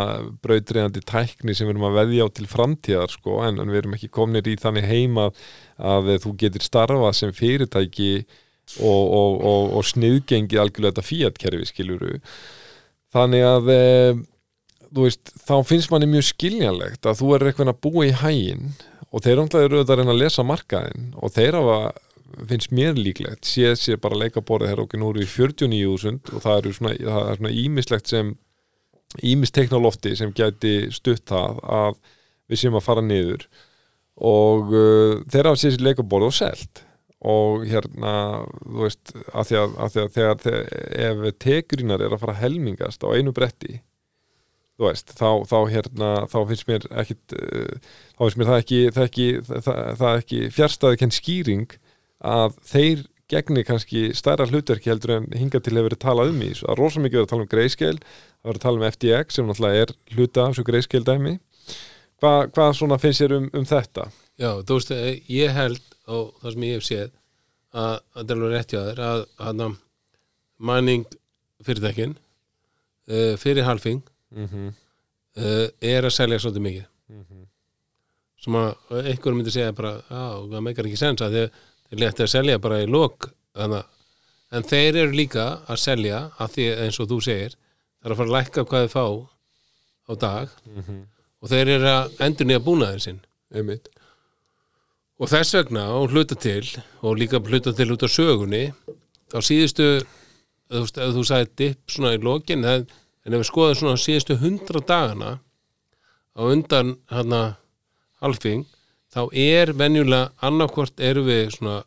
brautriðandi tækni sem við erum að veðja á til framtíðar sko, en, en við erum ekki komnir í þannig heima að þú getur starfað sem fyrirtæki og, og, og, og sniðgengi algjörlega þetta fíatkerfi skiluru þannig að e, veist, þá finnst manni mjög skiljanlegt að þú er eitthvað að búa í hægin og þeir umtlaði eru auðvitað að reyna að lesa markaðin og þeir hafa finnst mér líklegt, séð sér bara leikaborðið hér okkur nú eru í 49.000 og það eru svona, það er svona ímislegt sem ímis teknolofti sem gæti stutt það að við séum að fara niður og uh, þeir hafa séð sér leikaborðið og selt. Og hérna, þú veist að því að, að, því að þegar, þegar ef tekurinn er að fara að helmingast á einu bretti þú veist, þá, þá hérna þá finnst mér ekkit uh, þá finnst mér það ekki það ekki, það, það ekki fjärstaði kenn skýring að þeir gegni kannski stærra hlutverki heldur en hinga til hefur verið talað um í. Það er rosa mikið að tala um grayscale það verið að tala um FTX sem náttúrulega er hluta af þessu grayscale dæmi Hva, hvað svona finnst þér um, um þetta? Já, þú veist, eh, ég held og það sem ég hef séð að að það er alveg rétt hjá þér að, að, manning fyrirtækin uh, fyrir halfing Mm -hmm. uh, er að selja svolítið mikið sem að einhver myndi segja bara já, það meikar ekki sens að þeir, þeir leti að selja bara í lok en þeir eru líka að selja að því eins og þú segir það er að fara að lækka hvað þið fá á dag. Og þeir eru að endur nýja búnaðin sinn. Einmitt. og þess vegna og hluta til og líka hluta til út á sögunni þá síðustu þú ef þú sagði dipp svona í lokin en ef við skoðum svona síðustu hundra dagana á undan hana halfing þá er venjulega annarkvort erum við svona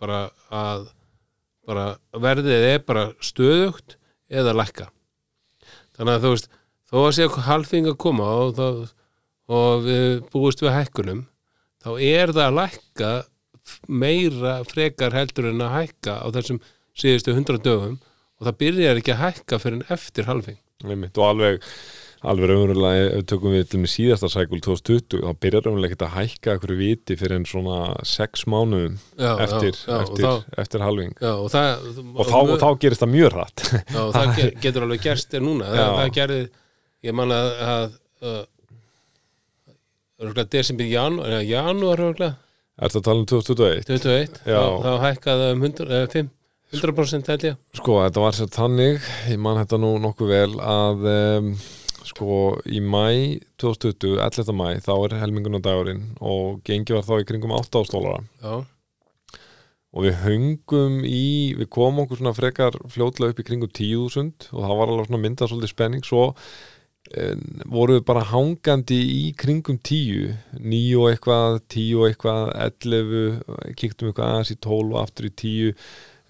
bara að bara verðið er bara stöðugt eða lækka þannig að þú veist þó að sé halfing að koma og, það, og við búist við hækkunum þá er það að lækka meira frekar heldur en að hækka á þessum síðustu hundra dögum og það byrjar ekki að hækka fyrir en eftir Einmitt. og alveg alveg raunverulega ef við tökum við til með síðasta sækul 2020 þá byrjar raunverulega ekki að hækka einhverju viti fyrir en svona 6 mánuðum já, eftir, já, eftir, þá, eftir halving. Já, og það, og þá, og þá gerist það mjög hratt. Og það ge- getur alveg gerst þér núna. Það, það gerði, ég man að, að uh, örgulega desember, janúar, ja, janúar örgulega, Er þetta að tala um 2021? 21 Já. þá, þá hækkaði um 100, eh, 5, 100% held ég. Sko, þetta var sér þannig, ég man þetta nú nokkuð vel að um, sko í mæ 2020, 11. mæ, þá er helmingunardagurinn og gengi var þá í kringum 8 ástólara já, og við höngum í, við komum okkur svona frekar fljótlega upp í kringum 10.000 og það var alveg svona myndað svolítið spenning. Svo en, voru við bara hangandi í kringum 10 9 og eitthvað, 10 og eitthvað 11, kíktum eitthvað aðeins í 12 og aftur í 10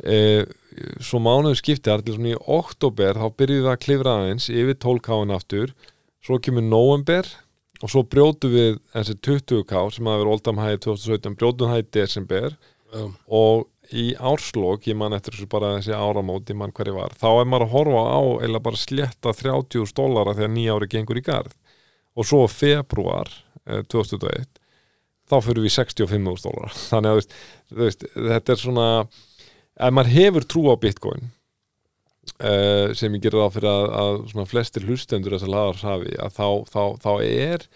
eh, svo mánuðu skipti til svona í oktober þá byrjuðum við að klifra aðeins yfir 12k aftur. Svo kemur november og svo brjótu við þessi 20k sem að vera oldam hæði 2017 brjótum hæði desember. Já, og í árslók, ég man eftir þessu bara þessi áramót, ég man hverju var þá er maður að horfa á eða bara slétta 30 dólara þegar nýja ári gengur í garð. Og svo februar eh, 2021 þá fyrir við 65.000 dólara þannig að veist, þetta er svona ef maður hefur trú á bitcoin uh, sem ég gerir það fyrir að, að flestir hlustendur þessar lagar hafi að þá, þá, þá er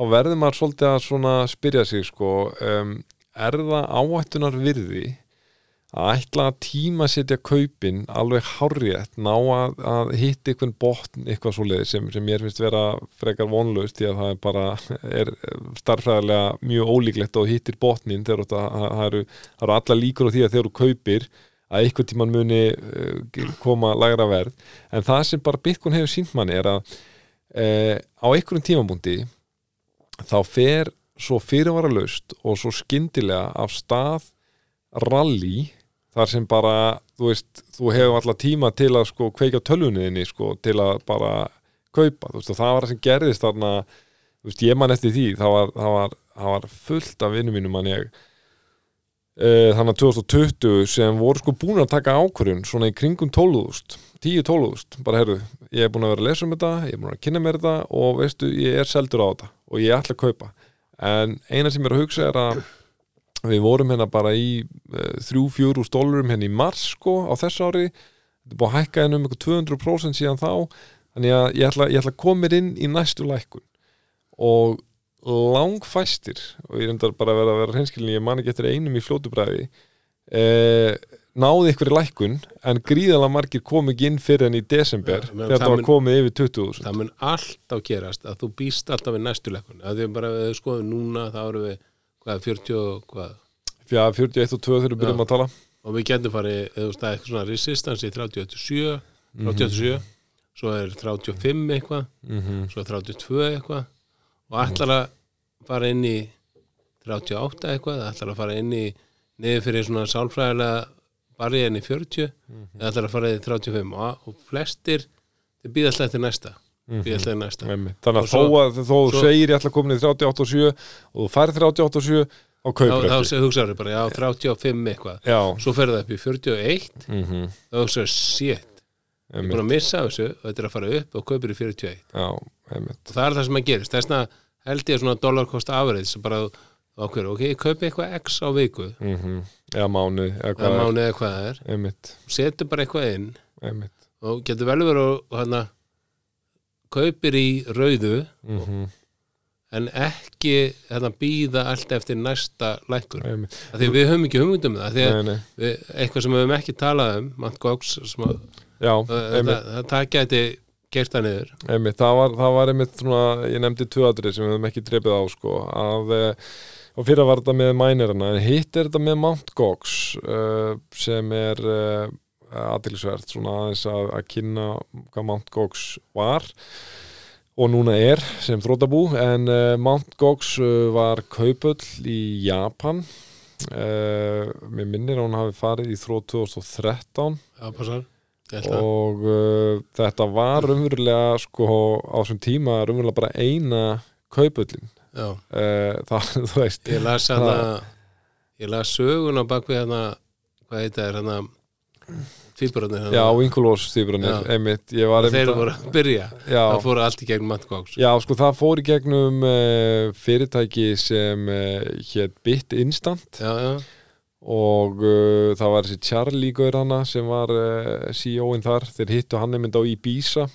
þá verður maður svolítið að spyrja sig sko um, er það áhættunar virði að ætla að tíma setja kaupin alveg hárrétt ná að, að hitta einhvern botn eitthvað svoleiði sem, sem mér finnst vera frekar vonlaust því að það er bara er starfræðilega mjög ólíklegt og hittir botnin þegar það, það, eru, eru alla líkur á því að þegar þú kaupir að einhvern tíman muni uh, koma lagra verð. En það sem bara Bitcoin hefur sínt manni er að uh, á einhverjum tímabúndi þá fer svo fyrirvara laust og svo skyndilega af stað rally þar sem bara, þú veist, þú hefur alltaf tíma til að sko kveika tölvunniðinni sko til að bara kaupa, þú veist, og það var það sem gerðist þarna, þú veist, ég man eftir því það var, það var, það var fullt af vinnum mínum mann ég e, þannig að 2020 sem voru sko búin að taka ákvörðun svona í kringum 12.000, 10-12.000 bara herru, ég er búin að vera að lesa um þetta ég er búin að kynna mér þetta og veistu, ég er seldur á þetta og ég ætla að kaupa. En eina sem ég er að hugsa er að við vorum hérna bara í uh, 3-4 stólurum hérna í mars sko á þess ári. Þetta er búið að hækka hérna um eitthvað 200% síðan þá. Þannig að ég ætla, ég ætla að koma mér inn í næstu lækkun. Og langfæstir og ég reyndar bara að vera að vera hreinskilin ég man ekki eftir einum í fljótubræði eh, náði ykkur í lækkun en gríðalega margir kom ekki inn fyrir enn í desember Ja, þegar það var komið yfir 20.000 það mun alltaf gerast að þú býst alltaf við næstu leikun að því bara við skoðum núna þá erum við hvað, 40 og hvað? Já, 41 og 2 þegar við byrjum að tala. Og við getum farið, eða þú veist, það er eitthvað svona resistance í 37 Mhm. 37, svo er 35 eitthvað, mm svo er 32 eitthvað. Og ætlar að fara inn í 38 eitthvað, ætlar að fara inn í niður fyrir svona sálfræðilega barið inn í 40 eða ætlar að fara í 35 og, og flestir þeir býða alltaf eftir næsta næsta. Einmitt. Þannig að þó að þú segir ég ætla að koma í 38 og 7 og þú færð 38 og 7 á þá, kaupur þá ekki sé- hugsaðu bara, já, 35 eitthvað. Já, svo fer það upp í 41 mm -hmm. þá hugsaðu, shit, ég er búin að missa þessu og þetta er að fara upp og kaupir í 41 Já, og það er það sem að gerist. Þess vegna held ég að svona dollarkost afrið sem bara okkur, ok, ég kaupi eitthvað x á viku. Mm -hmm. Eða mánuð eða mánu eða hvað það er. Setur bara eitthvað inn. Einmitt. Og getur vel verið hana kaupir í rauðu mm -hmm. en ekki hérna býða allt eftir næsta af því við höfum ekki hugmyndum það því að Nei, nei. við, eitthvað sem við höfum ekki talað um Matt Gox að, það, einmitt, það, það gæti gert það niður. Einmitt Það var, það var einmitt svona Ég nefndi tvöadrið sem við höfum ekki drepið á sko. Að eh, og fyrir var þetta með mænirana en hitt er þetta með Mount Gox uh, sem er uh, aðtilsvert svona aðeins að, að kynna hvað Mount Gox var og núna er sem þrótabú en uh, Mount Gox uh, var kaupull í Japan. Uh, mér minnir að hún hafi farið í þrót 2013 Já, passar. Og uh, þetta var raunverulega sko á þessum tíma raunverulega bara eina kaupullin Já, uh, það, þú veist ég las hana ég las sögun á bakvið hana hvað heita er hana tvíburarnir Já, stýbrunir, Já. einmitt. Þeir voru að byrja. Já, það fóru allt í gegnum Matt Gox já, sko það fór í gegnum uh, fyrirtæki sem uh, hétt Bit Instant. Já, já, og uh, það var þessi Charlie Gaur hana sem var CEO-in þar, þeir hittu hann einmitt á Ibiza.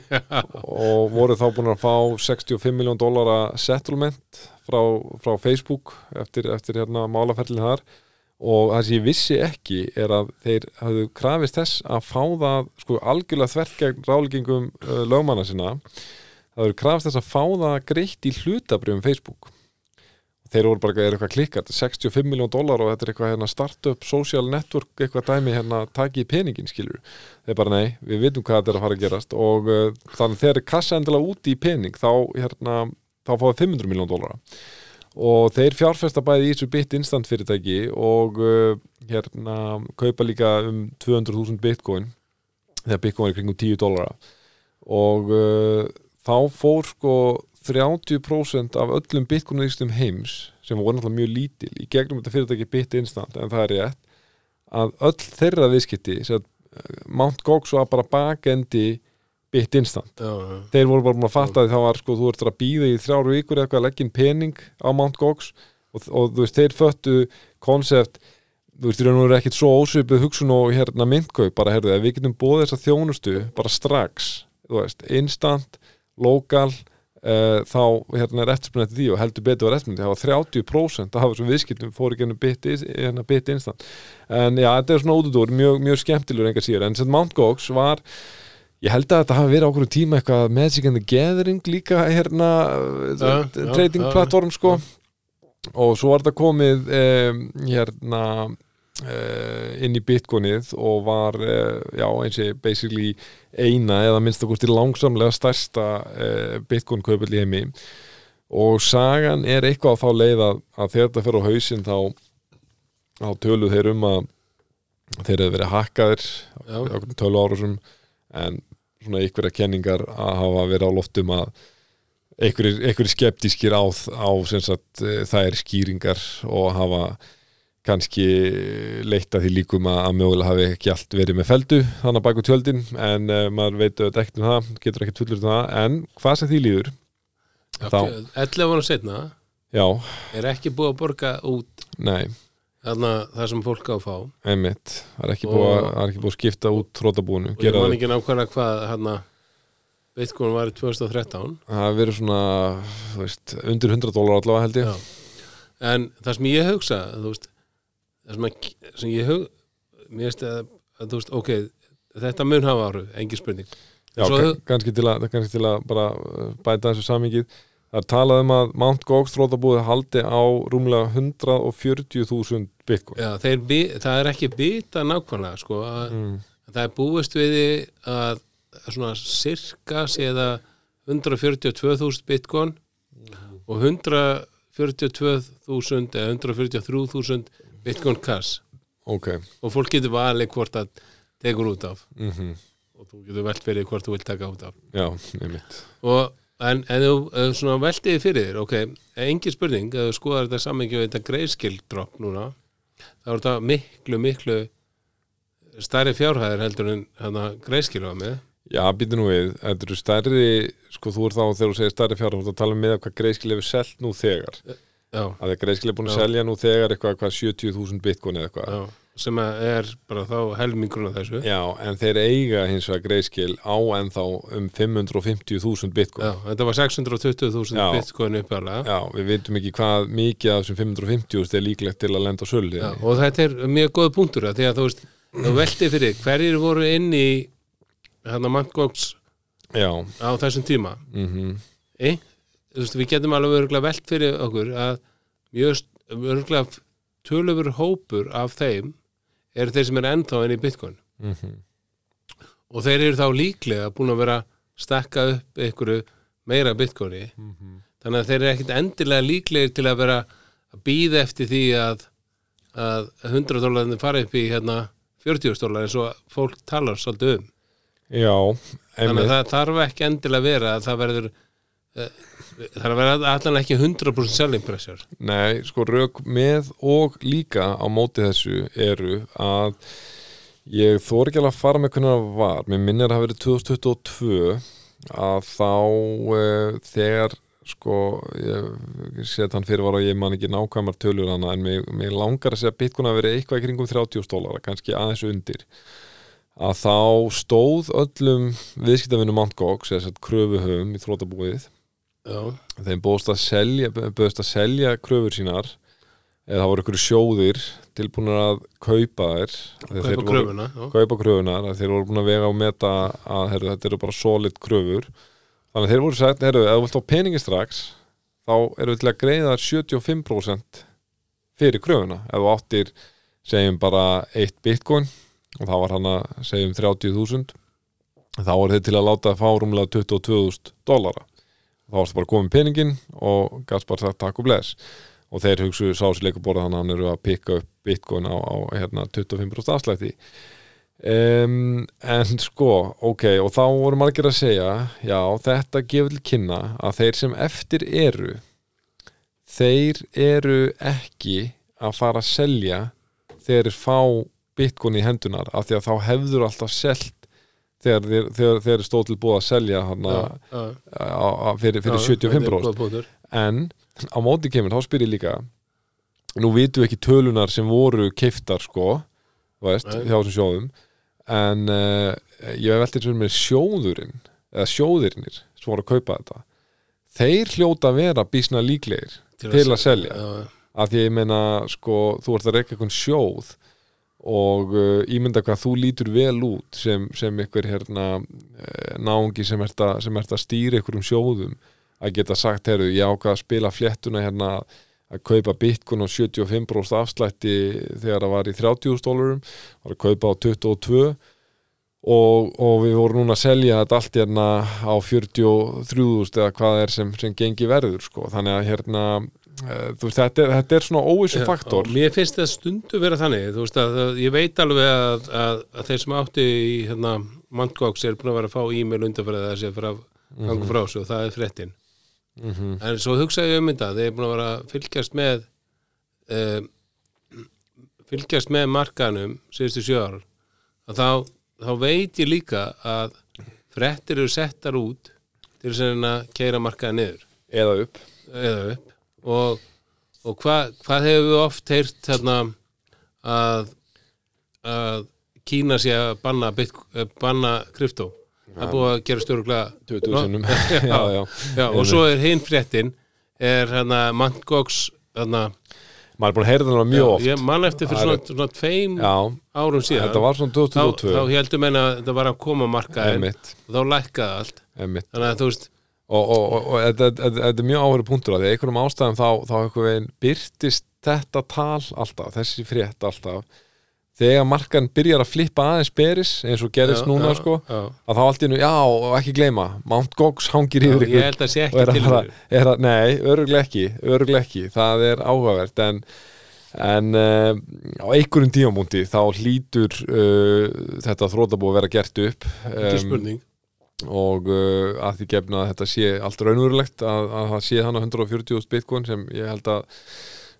Og voru þá búin að fá 65 miljón dólara settlement frá, frá Facebook eftir, eftir hérna málaferlin þar og það sem ég vissi ekki er að þeir hafðu krafist þess að fá það sko algjörlega þvert gegn ráleggingum uh, lögmanna sinna. Það hafðu krafist þess að fá það greitt í hlutabrjöfum Facebook. Þeir voru bara eitthvað klikkart 65 miljón dólar og þetta er eitthvað hérna, startup social network eitthvað dæmi hérna takið peningin skilur þeir bara nei, við vitum hvað þetta er að fara að gerast. Og uh, þannig þegar kassa endilega úti í pening þá hérna þá fáið 500 miljón dólara og þeir fjárfesta bæði í þessu bit instant fyrirtæki og uh, hérna kaupa líka um 200.000 bitcoin þegar bitcoin er kringum 10 dólara og uh, þá fór sko 30% af öllum bitcoinistum heims sem voru náttúrulega mjög lítil í gegnum þetta fyrirtæki bit instant en það er rétt að öll þeirra viðskipti Mount Gox var bara bakendi bit instant. Já, já, þeir voru bara búin að fatta að það var sko, þú ert að býða í þrjár vikur eitthvað að leggja inn pening á Mount Gox og, og þú veist, þeir föttu konsept, þú veist, í raun og veru ekkit svo ósvipið hugsun og hérna myndkaup bara, herðu, ef við getum bóðið þessa þjónustu bara strax, þú veist, instant lokal uh, þá hérna er eftirspunni eftir því og heldur betur var eftirspunni, það var 30% af þessum viðskiptum fór ekki hérna bit instant. En já, þetta er svona útudúr, mjög, mjög skemmtilegur enga síður, en sem Mount Gox var Ég held að þetta hafi verið á okkur tíma eitthvað Magic and the Gathering líka hérna uh, já, trading já, platform sko. Og svo var þetta komið um, hérna uh, inn í bitcoinið og var uh, já eins og basically eina eða minnst okkur til langsamlega stærsta uh, bitcoin kaupill í heimi. Og sagan er eitthvað að fá leið að, að þegar þetta fer á hausinn þá, þá töluð þeir um að þeir hefur verið hakkaðir já, okkur tölu ára sem en svona einhverja kenningar að hafa verið á loftum að einhverjir, skeptískir á, á sagt, það er skýringar og hafa kannski leitt að því líkum að, að mögulega hafi ekki allt verið með feldu þannig að baku tjöldin en uh, maður veit auðvitað ekkert um það, getur ekkert fullur um það en hvað sem því líður þá, 11 ára setna já, er ekki búið að borga út nei, þarna það sem fólk á að fá. Einmitt. Það er ekki búið að, skipta út trótabúinu, og ég man ekki nákvæmlega hvað hérna Bitcoin var í 2013 það verið svona, þú veist undir 100 dólar allavega held ég. Já. en það sem ég hugsa þú veist, það sem, að, sem ég hug mér veist að, að þú veist, ok þetta mun hafa áhrif, engin spurning. Já, Svo kannski, til að, kannski til að bara uh, bæta þessu samingið það er talað um að Mount Gox þrótabúið haldi á rúmlega 140.000 bitcoin. Já, þeir, það er ekki vita nákvæmlega sko, að, mm. að það er búist við að svona cirka séða 142.000 bitcoin og 142.000 eða 143.000 bitcoin cash. Ok. Og fólk getur valið hvort að tekur út af. Mm og þú getur velt fyrir hvort þú vilt taka út af. Já, einmitt. Og en, en þú veltiði fyrir þér ok, engin spurning, ef þú skoðar þetta samengi við þetta greiðskild drop núna þá er þetta miklu, miklu stærri fjárhæðir heldur en greiðskilu var með. Já, býtu nú við, þetta eru stærri sko þú er þá þegar þú segir stærri fjár þú ert að tala um með hvað greiðskil hefur selt nú þegar. Já, að það greiðskil er búin að selja nú þegar eitthvað, hvað 70.000 bitcoin eða eitthvað. Já, sem er bara þá helmingurinn af þessu. Já, en þeir eiga hins vegar greiðskil á ennþá um 550.000 bitcoin. Já, þetta var 620.000 Já. bitcoin uppjálega Já, við veitum ekki hvað mikið af þessum 550 er líklegt til að lenda sölu Já, og þetta er mjög góð punktur að því að þú veist, þú veltið fyrir hverjir voru inn í hérna Mantgóks Já, á þessum tíma? Mhm. E? þú veist, við getum alveg örgulega velt fyrir okkur að mjög örgulega tölufur hópur af þeim eru þeir sem er ennþá inn í Bitcoin mhm. og þeir eru þá líklega búin að vera stakka upp einhverju meira Bitcoini Mhm. þannig að þeir eru ekkit endilega líklegir til að vera að býða eftir því að, að 100 dólarinn fara upp í hérna 40 dólar eins og fólk talar svolítið um Já, þannig að það þarf ekki endilega að vera að það verður uh, það er að vera allan ekki 100% selling pressure Nei, sko rauk með og líka á móti þessu eru að ég þór ekki alveg að fara með hvernig það var mér minnir að það hafi verið 2022 að þá uh, þegar sko ég set hann fyrir var og ég man ekki nákvæmar tölur hana en mig, mig langar að segja að Bitcoin hafi verið eitthvað kringum 30 dólar kannski aðeins undir að þá stóð öllum viðskiptavinnum Mt. Gox eða sett kröfuhöfum í þrótabúið þeim bóðst að selja bóðst að selja kröfur sínar eða það voru ykkur sjóðir tilbúinir að kaupa þær. Þeir kaupa voru- kröfuna já. kaupa kröfunar að þeir voru búin að vega og meta að heru, þetta eru bara solid kröfur. Þannig að þeir voru sagt, heru, ef þú vilt á peningi strax þá eru við til að greiða þær 75% fyrir kröfuna. Ef þú áttir segjum bara 1 bitcoin og það var hann að segjum 30.000 þá voru þeir til að láta að fá rúmlega 22.000 dollara þá varstu bara komið peningin og gæst bara sagt takk og bless. Og þeir hugsu sásleika borða þannig að hann eru að pikka upp bitcoin á, á hérna, 25% afslætti. Um, en sko ok, og þá voru margir að segja já, þetta gefur kynna að þeir sem eftir eru þeir eru ekki að fara að selja þeir fá bitcoin í hendunar af því að þá hefður alltaf selt þegar þeir, stóð til búið að selja hana, já, á, á, fyrir, fyrir já, 75 þetta er bróst góð punktur. en á móti kemur, þá spyr ég líka nú vitum við ekki tölunar sem voru keiftar sko veist, hjá þessum sjóðum en uh, ég hef veltið sem með sjóðurinn eða sjóðirinnir sem voru að kaupa þetta. Þeir hljóta að vera bísna líklegir til að selja. já, af því að ég meina sko, þú ert að reyka einhvern sjóð og uh, ímynda hvað þú lítur vel út sem, sem ykkur hérna uh, náungi sem ert, að, að stýra ykkur um sjóðum að geta sagt, heyrðu, ég ákvað að spila fléttuna hérna að kaupa bitcoin á 75% afslætti þegar það var í 30 dólarum var að kaupa á 22 og, og við vorum núna að selja þetta allt hérna á 43.000 eða hvað er sem, sem gengi verður sko. þannig að hérna eh, veist, þetta, er, þetta er svona óvissu faktor. Mér finnst það stundu vera þannig veist að, að ég veit alveg að, að, þeir sem átti í hérna, Mantgóks er búin að vera að fá e-mail undanfærið þessi að fara að ganga frá sig og það er fréttin. Mm en svo hugsaði ég um þetta þeir er búin að vera að fylgjast með um, fylgjast með markanum síðustu að þá, þá veit ég líka að fréttir eru settar út til að keira markaði niður. Eða upp. Eða upp og, og hva, hvað hefur við oft heyrt hérna að, að Kína sé að banna, eh, banna kryptó? Það búið að gera stjórnlega 20 sinnum já, já. Já, og svo er hinn fréttin er hérna Mantgox hérna, maður er búin að heyra það mjög oft. ég man eftir fyrir svona, svona tveim já, árum síðan. Þetta var svona þá, 2022 þá heldum menna að þetta var að koma markaðin og þá lækkaði allt. Einmitt. þannig að þú veist og, þetta, þetta, þetta er mjög áhverju punktur að því. Einhverjum ástæðum þá, þá einhver veginn byrtist þetta tal alltaf, þessi frétt alltaf. Þegar markan byrjar að flippa aðeins beris eins og gerist Já, núna já, sko já. að þá allt í nú, já, og ekki gleyma Mount Gox hangir yfir ég ykkur held að sé ekki er til er að, nei, öruglega ekki öruglega ekki, það er áhugavert en, en uh, á einhverjum tímamúndi þá hlýtur uh, þetta þrótabú að vera gert upp. Ekki spurning og uh, að því gefna að þetta sé allt raunverulegt að, að það sé hann á 140.000 bitcoin sem ég held að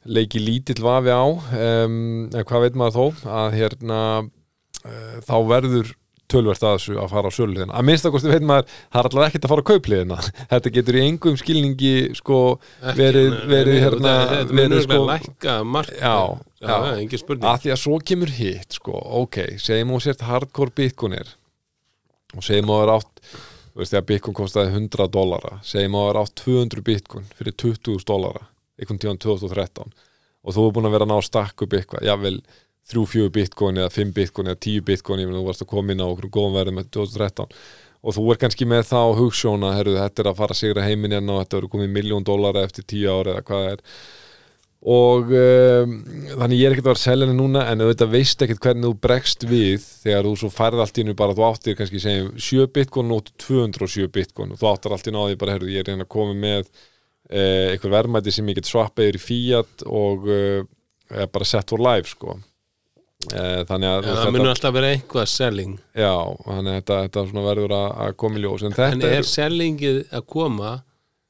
leiki lítill vafi á. Um, en hvað veit maður þó að hérna uh, þá verður tölvert að þessu að fara á söluliðina að minnst að kosti veit maður, það er allavega ekkert að fara á kaupliðina þetta getur í engum skilningi sko verið, verið hérna þetta- munur sko sko, lækka mark Já, já, já. engin spurning. Að því að svo kemur hitt sko, ok, segjum þú sért hardcore bitcoinir og segjum þú er átt þú veist þegar bitcoin kostaði 100 dollara segjum þú er átt 200 bitcoin fyrir 20.000 dollara, einhvern tíðan 2013 og þú er búin að vera að ná að upp eitthvað, jável 3-4 bitcoin eða 5 bitcoin eða 10 bitcoin ég meina þú varst að koma inn á okkur góðum verðum með 2013 og þú er kannski með þá hugssjóna, herru, þetta er að fara að sigra heiminn hérna og þetta eru komið miljón dólara eftir 10 ára eða hvað það er og um, þannig ég er ekkert að vera að selja henni núna en auðvitað veist ekkert hvernig þú bregst við þegar þú svo færð allt í hennu bara þú áttir kannski segjum 7 bitcoin og 207 bitcoin. Og þú áttar allt í því bara herru ég er hérna að koma með eh, einhver verðmæti sem ég get swappað yfir í fiat og eh, bara set for life sko. Eh, þannig að veist, það munur alltaf vera eitthvað selling. Já, þannig að þetta, þetta verður að, að koma í ljós. En þetta en er sellingið að koma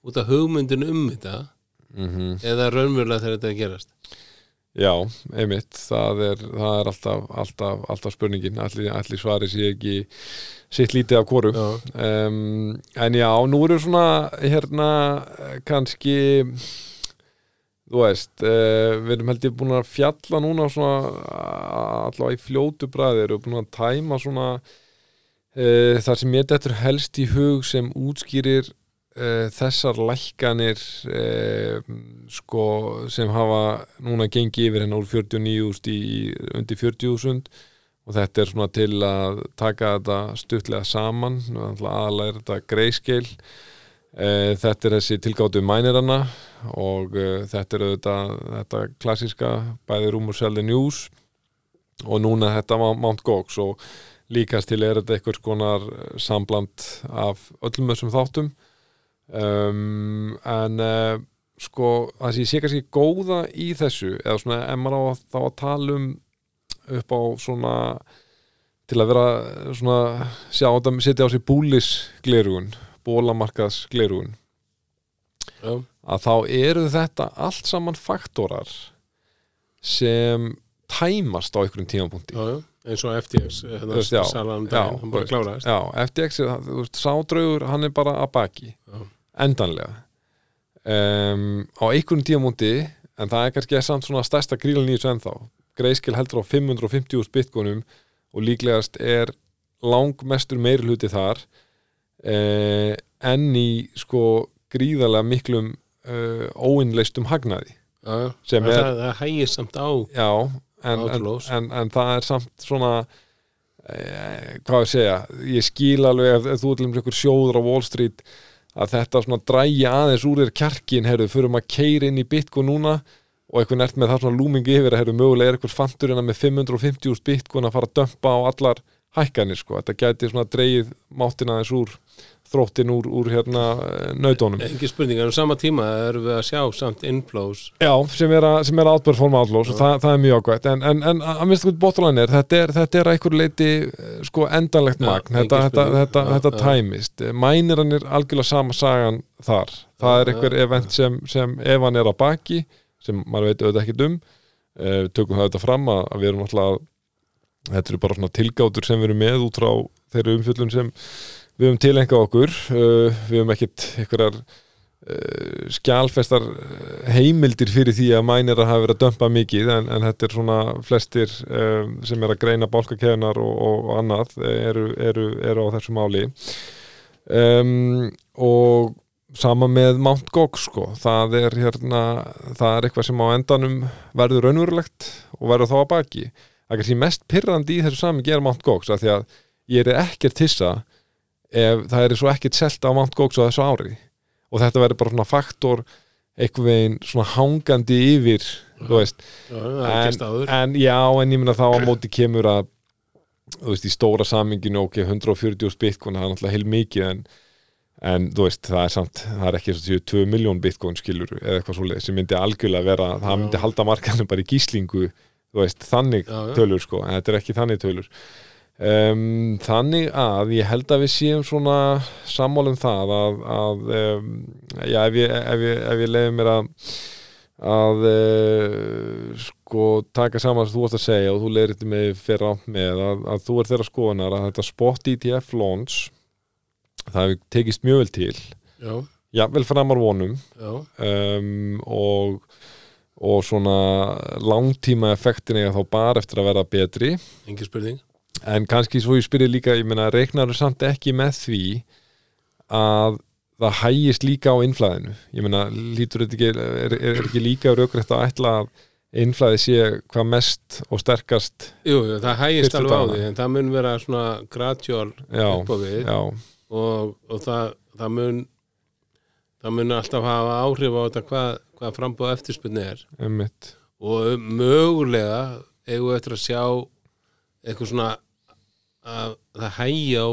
út af hugmyndin um þetta mm eða raunverulega þegar þetta er gerast. Já, einmitt, það er, það er alltaf, alltaf, alltaf spurningin. Allir, allir svari sé ekki sitt lítið af Já. um, en já, nú eru svona hérna kannski þú veist uh, við erum held ég búin að fjalla núna svona allavega í fljótu bræði erum búin að tæma svona uh, þar sem ég þetta helst í hug sem útskýrir uh, þessar lækkanir uh, sko sem hafa núna gengið yfir hennar úr 49.000 í undir 40.000 og þetta er svona til að taka þetta stuttlega saman aðalega er þetta greyscale uh, þetta er þessi tilgáttu mæniranna og uh, þetta er auðvitað þetta klassiska bæði Rumor Sell the News og núna þetta Mount- Mount Gox og líkast til er þetta einhvers konar sambland af öllum þessum þáttum um, en uh, sko það sem ég sé kannski góða í þessu eða svona ef maður á að, þá að tala um upp á svona til að vera svona sjá þetta setja á sig búlis glerugun bólamarkaðs glerugun Já, að þá eru þetta allt saman faktorar sem tæmast á einhverjum tímapunkti. Já, já, eins og FTX hérna, veist, já, salan um já, daginn, bara Já, FTX sádraugur hann er bara að baki. Já. Endanlega. Um, á einhverjum tímapunkti en það er kannski samt svona stærsta grílan í þessu ennþá. Greiðskil heldur á 550.000 bitcoinum og líklegast er langmestur meiri hluti þar eh, enn í sko gríðarlega miklum uh, óinnleistum hagnaði. Já. Sem er- það, það hægir samt á já, en, en, en, en það er samt svona eh, hvað ég segja ég skil alveg ef þú er dæmis einhver sjóður á Wall Street að þetta svona dræja aðeins úr þér kjarkin fyrir maður að keira inn í Bitcoin núna og eitthvað nert með það svona lúmingi yfir að heyrðu, mögulega er eitthvað fantur hérna með 550.000 Bitcoin að fara að dömpa á allar hækkanir sko, þetta gæti svona dreigið máttina aðeins úr þróttin úr, úr hérna nautónum Engi spurning, en á sama tíma erum við að sjá samt inflows. Já, sem er að, er outperforma outlaws og það, það er mjög ágætt en, en, en að minnst okkur bóttalæn er þetta er, þetta er að einhver leiti eh, sko endanlegt magn, þetta, þetta, þetta, þetta tæmist. Mænirann er algjörlega sama sagan þar. Það er já, event sem, sem ef hann er á baki sem maður veit auðvitað ekki um. Við tökum það auðvitað fram að, að við erum náttúrulega þetta eru bara tilgátur sem við erum með út frá þeirri umfjöllun sem við höfum tilengað okkur uh, við höfum ekkit einhverjar uh, skjálfestar uh, heimildir fyrir því að mænir að hafa verið að dömpa mikið en, en þetta er svona flestir um, sem er að greina bálkakeðunar og, og annað eru, eru, eru á þessu máli. Um, og sama með Mount Gox sko, það er hérna það er eitthvað sem á endanum verður raunverulegt og verður þá að baki. Það er kannski mest pyrrandi í þessu sami gera Mount af því að ég er ekkert hissa ef það er svo ekkert selt á Mount Gox á þessu ári. Og þetta verður bara svona faktor einhver veginn svona hangandi yfir þú veist, það staður. en já, en ég meina þá á móti kemur að þú veist, í stóra saminginu ok, 140 bitcoin, það er náttúrulega heil mikið en, en þú veist, það er samt það er ekki séu 2 miljón bitcoin skilur eða eitthvað svoleið sem myndi algjörlega vera það Já. myndi halda markanum bara í gíslingu þú veist, þannig já. tölur sko. En þetta er ekki þannig tölur um, þannig að ég held að við séum svona sammálum það að, að um, já, ef ég, ég, ef ég leiði mér að að uh, sko taka saman sem þú varst að segja og þú leiðir þetta með fyrir átt með að, að þú er þeirra skoðunar að þetta spot ETF launch það hefur tekist mjög vel til. Já, jafnvel framar vonum. Já, um, og og svona langtíma effektin eiga þá bara eftir að vera betri. Engi spurning en kannski svo ég spyrir líka, ég meina reiknar samt ekki með því að það hægist líka á innflæðinu ég meina, lítur þetta ekki er, er ekki líka raukrætt að ætla að innflæði sé hvað mest og sterkast Jú, það hægist alveg á því en það mun vera svona gradual já, upp á við og, og það, það mun það mun alltaf hafa áhrif á þetta hvað, hvað frambúð eftirspunni er. Einmitt. Og mögulega eigum við eftir að sjá eitthvað svona að það hægja á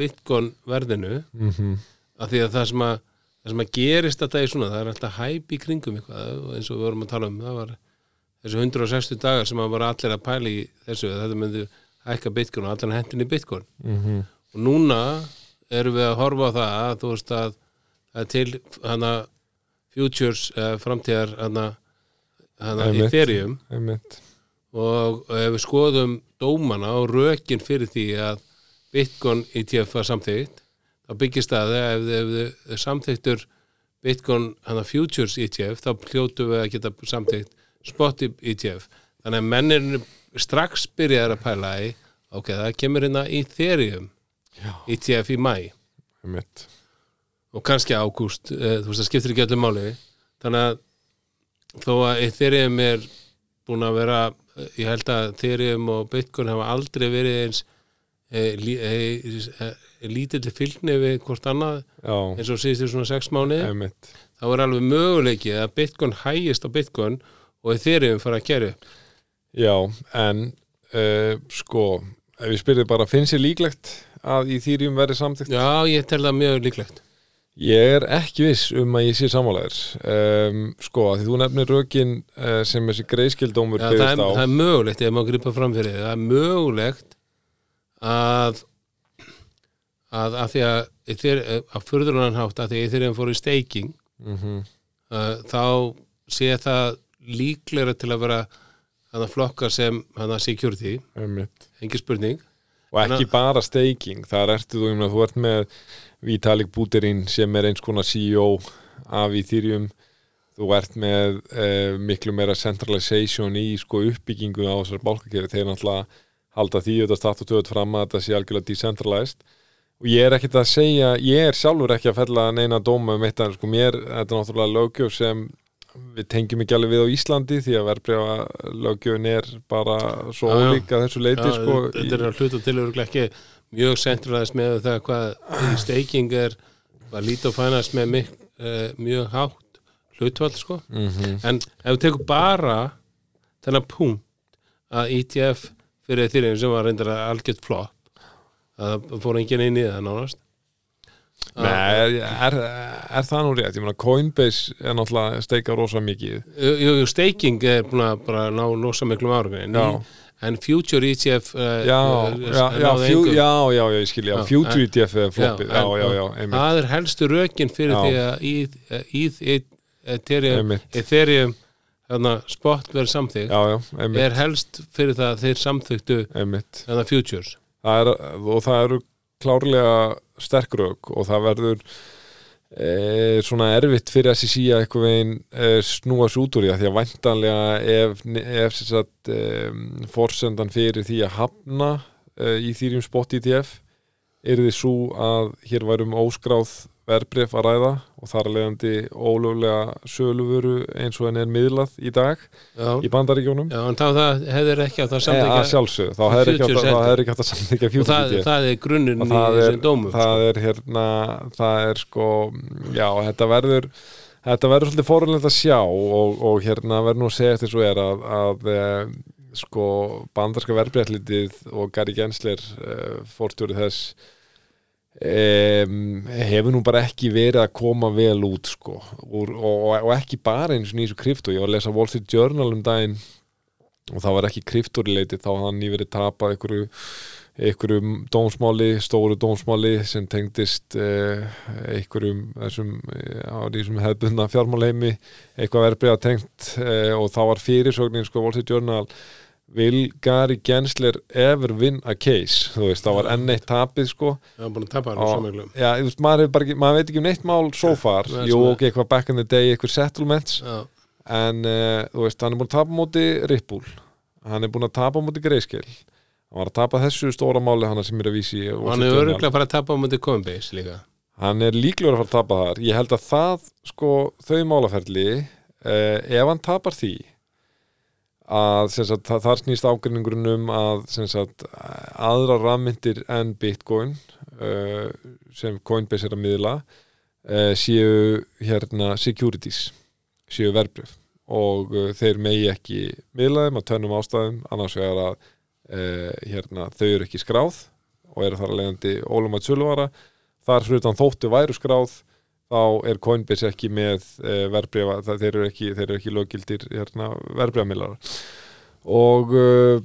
bitcoin verðinu. Mm af því að það sem að það sem að gerist þetta er svona, það er alltaf hæp í kringum eitthvað eins og við vorum að tala um. Það var þessu 160 dagar sem að var allir að pæla í þessu, að þetta myndi hækka bitcoin og allir hendin í bitcoin. -hmm. og núna erum við að horfa á það að þú veist að það er til hana futures uh, framtíðar hana, hana Einmitt. Ethereum. Einmitt og ef við skoðum dómana og rökin fyrir því að Bitcoin ETF var samþykkt þá byggist það ef þið samþyktur Bitcoin Futures ETF þá hljótu við að geta samþykkt Spot ETF þannig að mennir strax byrjaðar að pæla í ok, það kemur hérna Ethereum já, ETF í mæ einmitt. Og kannski ágúst, eh, þú veist það skiptir ekki öllum máli. Þannig að þó að Ethereum er búin að vera, ég held að Ethereum og Bitcoin hafa aldrei verið eins e, lí, e, lítill fylgni við hvort annað já, eins og síðustu svona sex mánuði. Einmitt. Þá er alveg möguleiki að Bitcoin hægist á Bitcoin og Ethereum fara að upp já, en uh, sko, ef ég spyrir bara finnst ég líklegt að í þýrjum verði samþykkt? Já, ég tel það mjög líklegt Ég er ekki viss um að ég sé sammálaður. Um, sko, að því þú nefnir rökin uh, sem þessi greiðskildómur Já, það, það er mögulegt, ef maður gripa fram fyrir því, það er mögulegt að að, að því að þeir, að furðunan hátt að því að þeir fóru í steiking mm uh, þá sé það líklega til að vera þannig flokkar sem hann security, einmitt. Engin spurning. Og ekki bara staking, þar ertu þú, ég meina, þú ert með Vitalik Buterin sem er eins konar CEO af Ethereum. Þú ert með uh, miklu meira centralization í sko uppbyggingu á þessar bálkakefi, þeir náttúrulega halda því auðvitað start og töðut fram að þetta sé algjörlega decentralized. Og ég er ekkert að segja, ég er sjálfur ekki að fella neina dóma um en sko. Mér, þetta er náttúrulega lögjöf sem við tengjum ekki alveg við á Íslandi því að verbreyfa lögjöfin er bara svo já. ólíka þessu leiti sko, þetta er að hluta til örugglega ekki mjög centralized með það hvað í staking er að líta og fænast með mik, uh, mjög hátt hlutvall sko. Mm en ef við tekum bara þennan punkt að ETF fyrir þeirri sem var reyndar að algjört flop að það fór enginn inn í það nánast? Nei, er, er, það nú rétt? Ég meina Coinbase er náttúrulega steika rosa mikið. Jú, jú, staking er búin að bara ná losa miklum árum en, future ETF uh, Já, uh, já, já, ég skilja Future ETF er floppið, það er helstu rökin fyrir því að í, í, í Ethereum, einmitt. Ethereum þarna, spot verður einmitt, er helst fyrir það að þeir samþyktu einmitt. þarna futures. Það er, og það eru klárlega sterk rök og það verður e, svona erfitt fyrir að eitthvað veginn e, snúa svo út úr því að því að væntanlega ef, ef sagt, e, forsendan fyrir því að hafna e, í þýrjum spot ETF er því svo að hér værum óskráð verbref að ræða og þar að leiðandi ólöglega söluvöru eins og henni er miðlað í dag já, í bandaríkjónum já en þá hefur ekki átt að e, að samþykja sjálfsögðu, þá hefur ekki átt að- samþykja og það, það er grunninn í þessum dómum sko. það er hérna það er sko, já, þetta verður þetta verður svolítið fórhaldið að sjá og, og hérna verður nú að segja eftir svo er að, að e, sko bandarska verbreytlitið og Gary Gensler e, fórstjóri þess e, hefur nú bara ekki verið að koma vel út sko. Og, og, og ekki bara eins og nýsu krypto ég var að lesa Wall Street Journal um daginn og það var ekki kryptorileitið þá hann nýverið tapað einhverju einhverjum dómsmáli, stóru dómsmáli sem tengdist eh, einhverjum þessum eh, þessum hefðbundna fjármáleimi eitthvað verbreyða tengt eh, og þá var fyrirsögnin sko Wall Street Journal Will Gary Gensler ever win a case? Þú veist, það var enn eitt tapið sko. Það er búin að tapa já, þú veist, maður, veit ekki um neitt mál so far, Nei, jú, ok, eitthvað back in the day, eitthvað settlements. Já, en uh, þú veist, hann er búin að tapa á móti Ripple, hann er búin að tapa móti Grayscale, hann var að tapa þessu stóra máli hann sem er að vísi og hann er öruglega að fara að tapa myndi Coinbase líka. Hann er líklegur að fara að tapa þar. Ég held að það, sko, þau málaferli uh, ef hann tapar því að sagt, það, þar snýst ágreiningurinn um að sagt, aðra rafmyndir en Bitcoin uh, sem Coinbase er að miðla uh, séu hérna securities séu verbrif og uh, þeir megi ekki miðla þeim að tönnum ástæðum. Annars vegar að uh, hérna, þau eru ekki skráð og eru þar að leiðandi ólum að söluvara þar fyrir utan þóttu væru skráð þá er Coinbase ekki með e, verbreyfa, það, þeir eru ekki, ekki löggildir hérna, verbreyfamilar og, uh,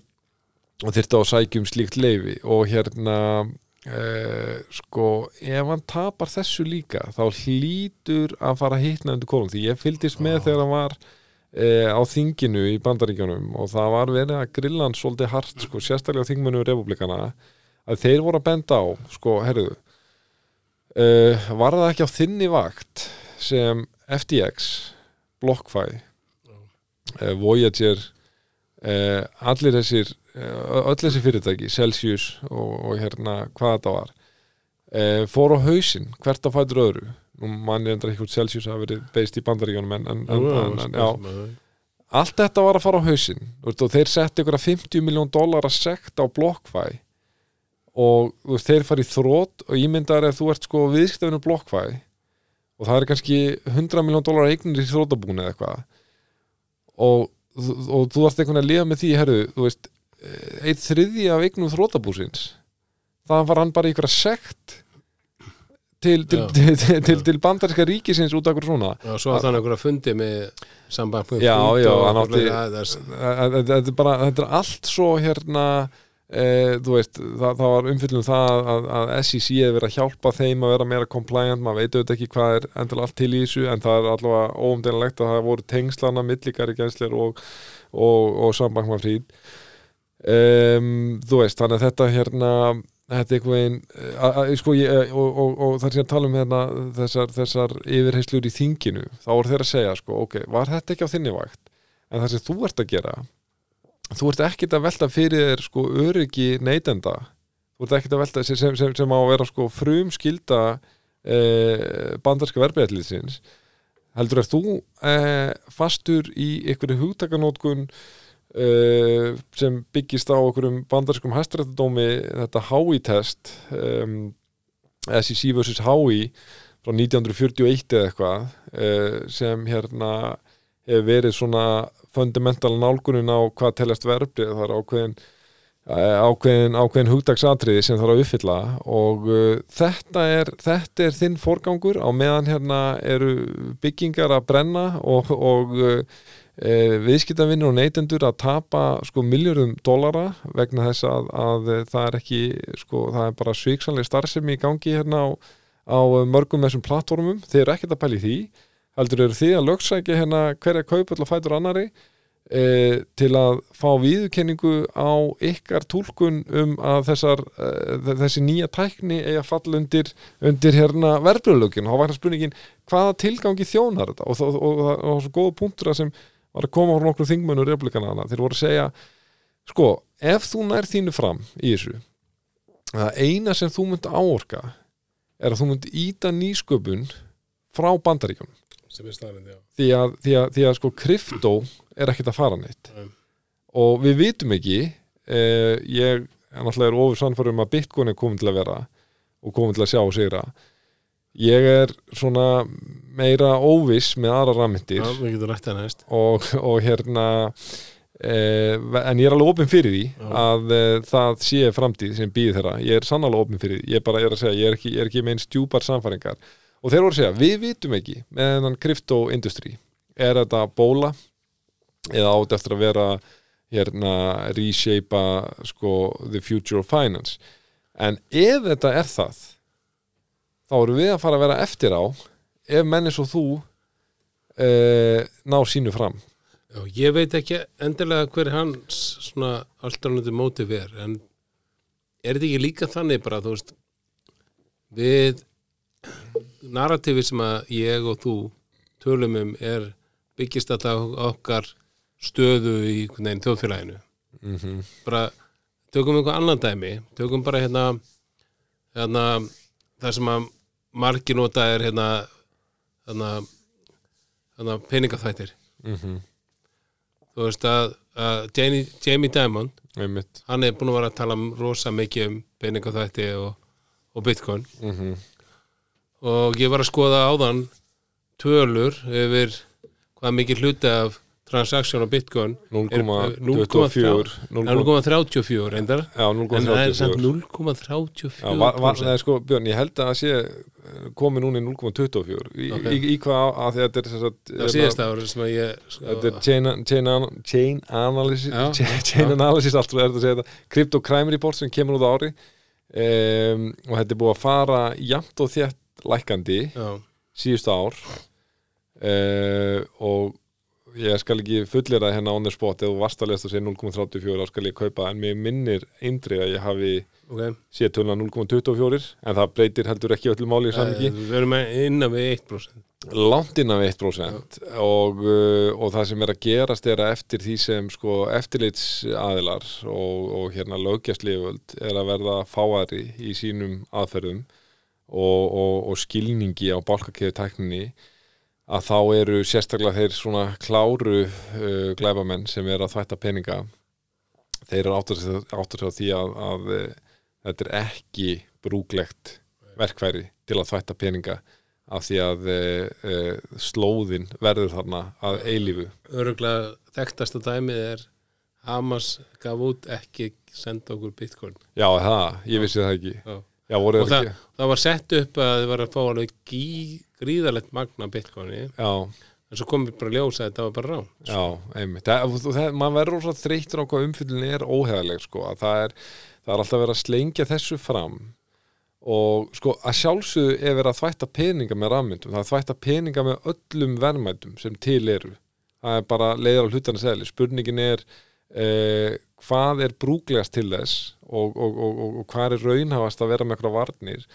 og þyrfti á að sækjum slíkt leifi og hérna uh, sko ef hann tapar þessu líka þá hlýtur að fara að hitna undir kolum því ég fylgdist með þegar hann var uh, á þinginu í bandaríkjunum og það var verið að grilla hann svolítið hart sko, sérstaklega á þingmönu republikana að þeir voru að benda á sko, herruðu uh, var það ekki á þinni vakt sem FTX BlockFi uh, Voyager uh, allir þessir öll þessi fyrirtæki, Celsius og, og hérna hvað þetta var fór á hausinn, hvert að fætur öðru. Nú mann er endur ekki hvort Celsius hafa verið beist í bandaríkjónum en, en, en, en, en já, allt þetta var að fara á veist, og þeir setti ykkur að 50 miljón dólar að sekt á BlockFi og þú veist, þeir farið þrótt og ímyndar ef þú ert sko viðskiptafinu BlockFi og það er kannski 100 miljón dólar eignir í þróttabúni eða eitthvað. Og, og þú ert einhvern veginn að lifa með því herru, þú veist, eitt þriði af eignum þróttabúsins það var hann bara ykkur að sekt til, til, til, til, til, bandaríska ríkisins út af hverju svona. Og svo að þannig einhverja fundi með samband Já, já, og- hann átti- það er bara, þetta er allt svo hérna þú veist, það, það var umfyllum það að, að SEC hefur verið að hjálpa þeim að vera meira compliant, maður veit auðvitað ekki hvað er endilega allt til í þessu, en það er allavega óumdeililegt að það voru tengslana millikari gænslir og, og, og sambankma fríð um, þú veist, þannig að þetta hérna þetta er einhvern veginn að, að, sko, ég, og, og, og það er sem að tala um hérna, þessar, þessar yfirheyslur í þinginu þá voru þeir að segja, sko, ok, var þetta ekki á þinni vakt? En það sem þú ert að gera þú ert ekkit að velta fyrir þér sko öryggi neytenda þú ert ekkit að velta sem, sem, sem, sem á að vera sko frum skilda eh, bandarska verbreyðlýsins heldur að þú eh, fastur í einhverju hugtakanótkun eh, sem byggist á einhverjum bandarskum hæstarættadómi þetta HI-test um, SEC vs. HI frá 1941 eða eitthvað eh, sem hérna hefur verið svona fundamental nálgunin á hvað teljast verbrið það er ákveðin ákveðin, ákveðin hugdagsatriði sem þarf að uppfylla og uh, þetta, er, þetta er þinn forgangur. Á meðan hérna eru byggingar að brenna og, og uh, uh, viðskiptavinnir og neytendur að tapa sko miljörðum dólara vegna þess að, að það er ekki sko það er bara svíksanlega starfsemi í gangi hérna á, á mörgum þessum plattformum, þeir eru ekkert að pæli því heldur eru því að lögsækja hérna hverja kaupall og fætur annari e, til að fá viðurkenningu á ykkar tólkun um að þessar, e, þessi nýja tækni eigi að falla undir, undir hérna verðbröðlögin og þá var hérna spurningin hvaða tilgangi þjónar þetta? Og það var svo góða punktur að sem var að koma frá nokkru þingmönu republikanana þeir voru að segja sko, ef þú nær þínu fram í þessu það eina sem þú myndi áorka er að þú myndi íta nýsköpun frá bandaríkjum sem er staðrind, já. Því að, því að, því að sko kryptó er ekkert að fara neitt. Nei. og við vitum ekki eh, ég er náttúrulega ofur sannfærum um að Bitcoin er komin til að vera og komin til að sjá og sigra. Ég er svona meira óviss með aðra rammindir Já, við getum rætt það næst. og, og hérna eh, en ég er alveg opinn fyrir því Já. að eh, það sé framtíð sem býð þeirra, ég er sannlega opinn fyrir því. Ég bara er að segja, ég er ekki, ég er ekki með einn stjúpar samfæringar og þeir voru að segja, við vitum ekki með þennan krypto-industry er þetta bóla eða átt eftir að vera hérna reshapea sko the future of finance? En ef þetta er það þá erum við að fara að vera eftir á ef menn eins og þú eh, ná sínu fram. Já, ég veit ekki endilega hver hans svona alternative motive er en er þetta ekki líka þannig bara, þú veist við narratifi sem að ég og þú tölum um er byggist alltaf okkar stöðu í veginn þjóðfélaginu. Mm -hmm. bara tökum einhver annan dæmi. Tökum bara hérna, hérna það sem að margir nota er hérna hérna, hérna peningaþættir Mhm. þú veist að, að Jamie, Jamie Dimon einmitt. hann er búin að vera að tala um rosa mikið um peningaþætti og, og bitcoin. Mm og ég var að skoða áðan tölur yfir hvað mikið hluti af transaksjón á bitcoin er- 0,24 0,34 reyndar. Já, en það er samt 0,34 Já, var, var, 0,34 nei, sko, Björn, ég held að það sé eh, komið núna í 0,24 í, Ok. í, í hvað að þetta er það síðast ára sem að ég sko, Þetta er chain, chain, chain analysis Já, chain, chain já. analysis, allt er þetta að segja þetta. Crypto Crime Report sem kemur út á ári um, og þetta er búið að fara jafnt og þétt lækandi já, síðustu ár. Uh, og ég skal ekki fullera hérna on the spot varst að lesta sér 0,34 þá skal ég kaupa en mér minnir eindri að ég hafi ok. séð töluna 0,24 en það breytir heldur ekki öllu máli í Eh, við erum innan við 1% langt innan við 1% og, uh, og það sem er að gerast er að eftir því sem sko eftirlits aðilar og, og hérna lögjastliföld er að verða fáari í sínum aðferðum og, og, og skilningi á bálkakeðu tækninni að þá eru sérstaklega þeir svona kláru uh, glæbamenn sem er að þvætta peninga. Þeir eru áttur sig á því að, að uh, þetta er ekki brúglegt verkfæri til að þvætta peninga af því að uh, uh, slóðin verður þarna að eilífu. Öruglega þekktasta dæmið er Hamas gaf út ekki senda okkur bitcoin. Já, það, ég vissi það ekki. Já. Já, og það það, var sett upp að þið var að fá alveg gí, gríðalegt magna bitcoini. Já, en svo kom ég bara að ljósa að þetta var bara rán Já, einmitt. Maður verður svo þreytur á hvað umfyllin er óheðaleg sko, að það er, það er alltaf verið að slengja þessu fram og sko að sjálfsögðu er verið að þvætta peninga með rafmyndum, það er þvætta peninga með öllum verðmætum sem til eru. Það er bara leiðar á hlutana segli spurningin er eh, hvað er brúglegast til þess og, og, og, og, hvað er raunhafast að vera með eitthvað varnir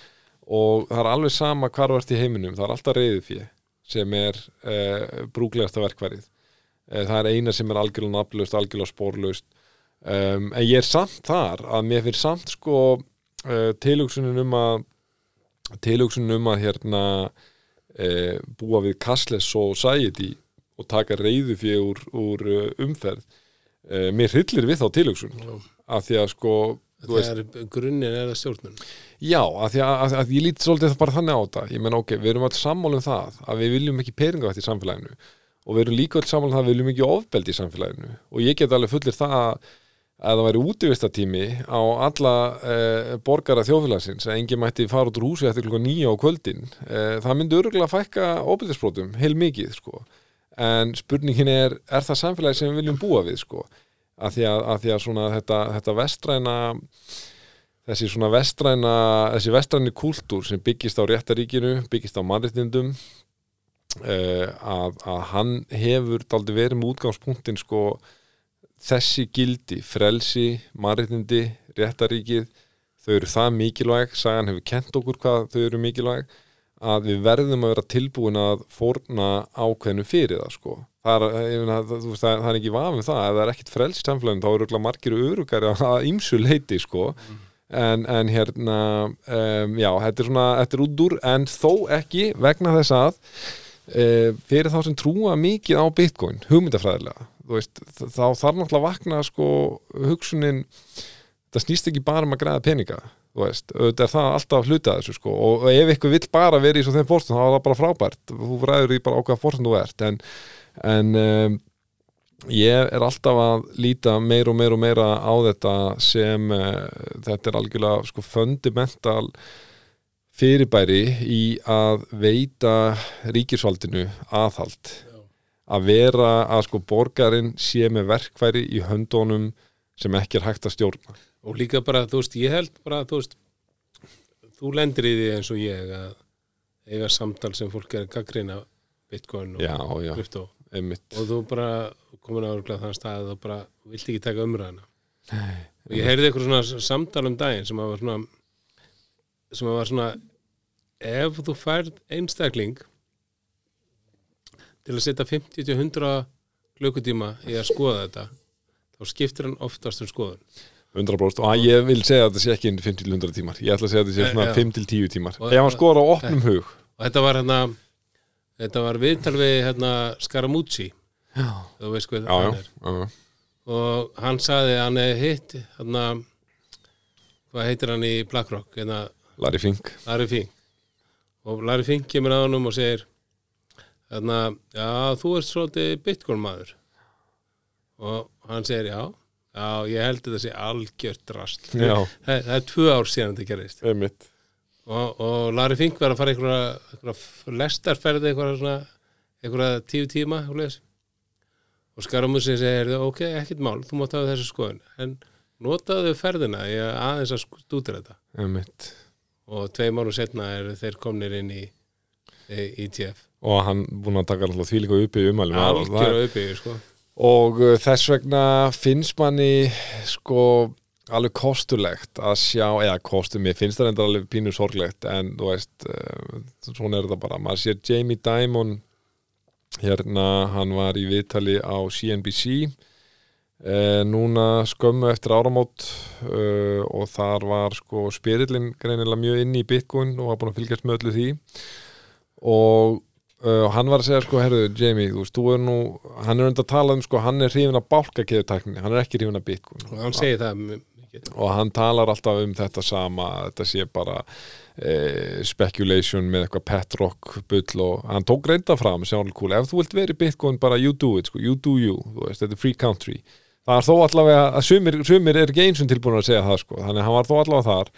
og það er alveg sama hvar þú ert í heiminum, það er alltaf reyðið fyrir sem er eh, brúglegasta verkværið eh, það er eina sem er algjörlega nafnlaust, algjörlega spórlaust um, en ég er samt þar að mér fyrir samt sko uh, tilhugsunin um að tilhugsunin um að hérna uh, búa við cashless society og taka reyðu fyrir úr, úr uh, umferð uh, mér hryllir við þá tilhugsun. Af því að sko þegar grunninn er það stjórnun. Já, að því að, að, að ég lítið svolítið bara þannig á þetta. Ég menn ok, við erum alls sammála um það að við viljum ekki peningavætt í samfélaginu. Og við erum líka alls sammála um það að við viljum ekki ofbeldi í samfélaginu. Og ég get alveg fullir það að að það væri útivistatími á alla eh, borgara þjóðfélagsins að enginn mætti fara út úr húsi eftir klukka nýja á kvöldin. Eh, það myndi örgulega fækka ofbeldisbrotum heil mikið sko en spurningin er, er það samfélagi sem við viljum búa við sko? Að því að, að, því að svona þetta, þetta vestræna þessi svona vestræna þessi vestræni kúltúr sem byggist á réttaríkinu, byggist á mannréttindum uh, að, að hann hefur daldi verið með útgangspunktin sko þessi gildi, frelsi mannréttindi, réttaríkið þau eru það mikilvæg sagan hefur kent okkur hvað þau eru mikilvæg að við verðum að vera tilbúin að fórna ákveðinu fyrir það sko. Það er, þú veist, það, er ekki vafum það. Ef það er ekkit frelst samfélagin þá eru margir örugari að ýmsu leiti sko. En, en hérna um, já, þetta er svona, þetta er út úr en þó ekki vegna þess að uh, fyrir þá sem trúa mikið á bitcoin, hugmyndafræðilega veist, þá þarf náttúrulega að vakna sko hugsunin það snýst ekki bara um að græða peninga þú veist, auðvitað er það alltaf hluta þessu sko. Og ef eitthvað vill bara vera í svo þeim fórstum þá er það bara frábært, þú ræður í bara ákveða fórstum þú ert, en, en um, ég er alltaf að líta meir og meir og meira á þetta sem uh, þetta er algjörlega sko fundamental fyrirbæri í að veita ríkisvaldinu aðhald. Að vera að sko borgarinn sé með verkfæri í höndunum sem ekki er hægt að stjórna og líka bara, þú veist, ég held bara þú veist, þú lendir í því eins og ég að eiga samtal sem fólk er að gaggrina bitcoin og Já, já. krypto einmitt, og þú bara komin á þann stað að þú bara vilt ekki taka umræðina og ég heyrði eitthvað svona samtal um daginn sem að var svona sem að var svona ef þú færð einstakling til að setja 50-100 klukkutíma í að skoða þetta þá skiptir hann oftast um skoðun 100% og ég vil segja að þetta sé ekki 5-100 tímar, ég ætla að segja að þetta sé Eh, svona já. 5-10 tímar. Ef hann skora á opnum hug. Og þetta var hérna þetta var viðtal við hérna Scaramucci. Já, þú veist hvað já, hann já, er. Já. og hann sagði að hann hefði hitt hérna hvað heitir hann í BlackRock hérna Larry Fink. Larry Fink. Og Larry Fink kemur að honum og segir hérna, já, þú ert svolítið Bitcoin maður. Og hann segir, já já, ég held að þetta sé algjört drast það, það er tvö ár síðan þetta einmitt, og, og Larry Fink var að fara einhverja, einhverja lestarferði einhverja svona einhverja tíu tíma og les og Skaramussi segir, ok, ekkert mál þú mátt hafa þessu skoðun, en notaðu ferðina í að aðeins að stútir þetta. Einmitt. Og tvei mánu setna eru þeir komnir inn í í ETF og hann búin að taka alltaf því líka uppi umælum algjör uppbyggju sko og uh, þess vegna finnst manni sko alveg kostulegt að sjá eða kostum, mér finnst það enda alveg pínu sorglegt en þú veist uh, svona er þetta bara, maður sér Jamie Dimon hérna, hann var í viðtali á CNBC uh, núna skömmu eftir áramót uh, og þar var sko spyrillin greinilega mjög inn í Bitcoin og var búin að fylgjast með öllu því. Og Uh, hann var að segja sko, herru, Jamie, þú veist, þú er nú hann er undir að tala um, sko, hann er hrifin af bálkakeðutakninni, hann er ekki hrifin af bitcoin. Og hann segir það og hann talar alltaf um þetta sama að þetta sé bara eh, speculation með eitthvað pet rock bull og hann tók reynda fram cool, ef þú vilt vera í bitcoin bara you do it, sko, you do you, þú veist, þetta er free country. Það er þó allavega að sumir, sumir er ekki eins og tilbúin að segja það, sko, þannig að hann var þó allavega þar